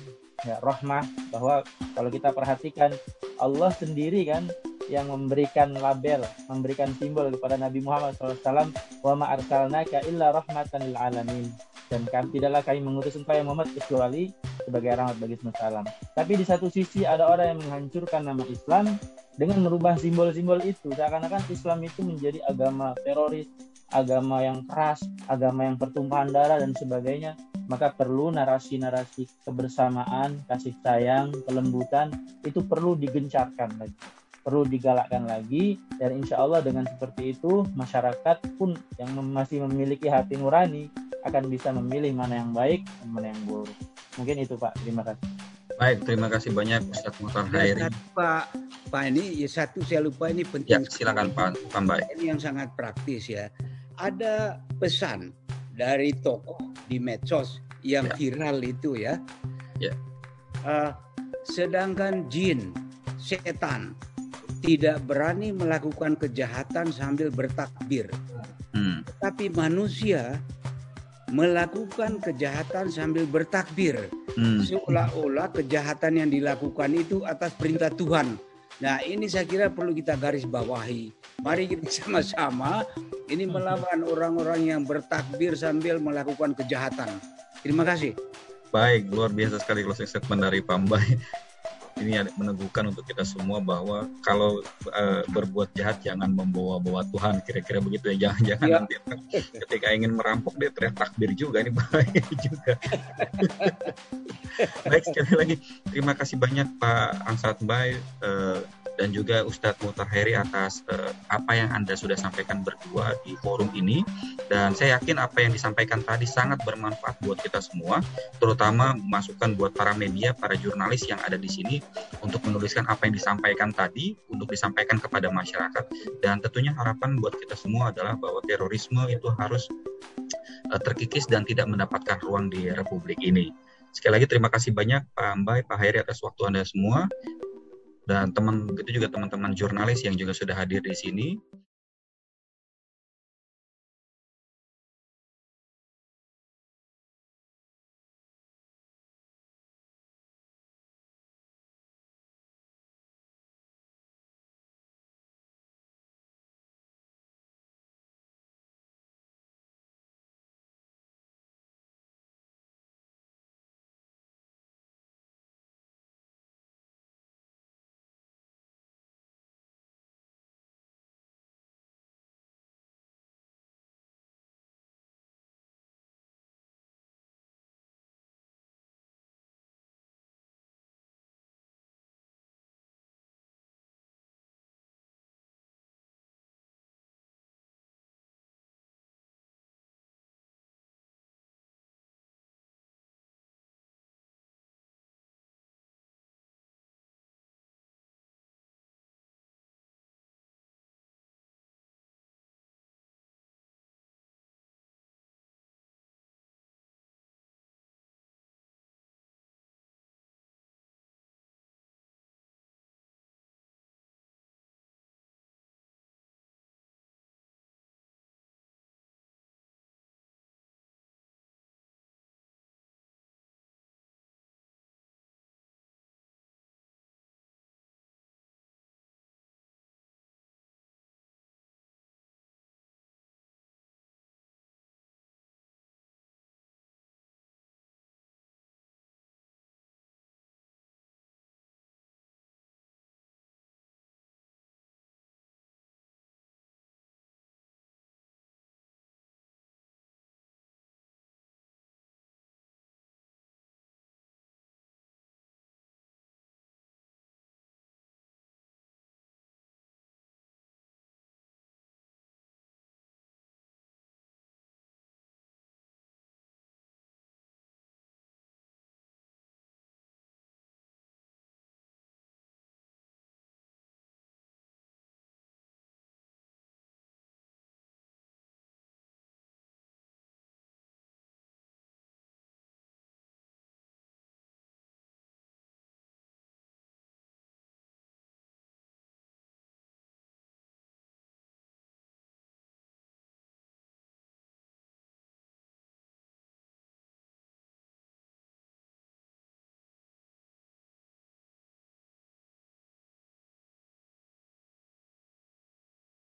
ya rahmah bahwa kalau kita perhatikan Allah sendiri kan yang memberikan label, memberikan simbol kepada Nabi Muhammad SAW, wa ma arsalnaka illa rahmatan lil alamin. Dan kami tidaklah kami mengutus engkau yang Muhammad kecuali sebagai rahmat bagi semesta alam. Tapi di satu sisi ada orang yang menghancurkan nama Islam dengan merubah simbol-simbol itu. Seakan-akan Islam itu menjadi agama teroris, agama yang keras, agama yang pertumpahan darah dan sebagainya. Maka perlu narasi-narasi kebersamaan, kasih sayang, kelembutan itu perlu digencarkan lagi perlu digalakkan lagi dan insya Allah dengan seperti itu masyarakat pun yang masih memiliki hati nurani akan bisa memilih mana yang baik dan mana yang buruk. Mungkin itu Pak. Terima kasih. Baik, terima kasih banyak Ustaz Muhtar Hairi. Pak, Pak ini ya satu saya lupa ini penting. Ya, silakan Pak Pak Ini yang sangat praktis ya. Ada pesan dari tokoh di medsos yang ya. viral itu ya. Ya. Uh, sedangkan jin, setan tidak berani melakukan kejahatan sambil bertakbir. Hmm. Tapi manusia melakukan kejahatan sambil bertakbir. Hmm. Seolah-olah kejahatan yang dilakukan itu atas perintah Tuhan. Nah ini saya kira perlu kita garis bawahi. Mari kita sama-sama ini melawan orang-orang yang bertakbir sambil melakukan kejahatan. Terima kasih. Baik, luar biasa sekali closing statement dari Pambai ini meneguhkan untuk kita semua bahwa kalau uh, berbuat jahat jangan membawa-bawa Tuhan kira-kira begitu ya jangan-jangan ya. nanti ketika ingin merampok dia teriak takbir juga ini bahaya juga baik sekali lagi terima kasih banyak Pak Ansat Bay uh, dan juga Ustadz Mutar Heri atas uh, apa yang Anda sudah sampaikan berdua di forum ini. Dan saya yakin apa yang disampaikan tadi sangat bermanfaat buat kita semua, terutama masukan buat para media, para jurnalis yang ada di sini untuk menuliskan apa yang disampaikan tadi, untuk disampaikan kepada masyarakat. Dan tentunya harapan buat kita semua adalah bahwa terorisme itu harus uh, terkikis dan tidak mendapatkan ruang di Republik ini. Sekali lagi terima kasih banyak Pak Mbak, Pak Hairi atas waktu Anda semua dan teman itu juga teman-teman jurnalis yang juga sudah hadir di sini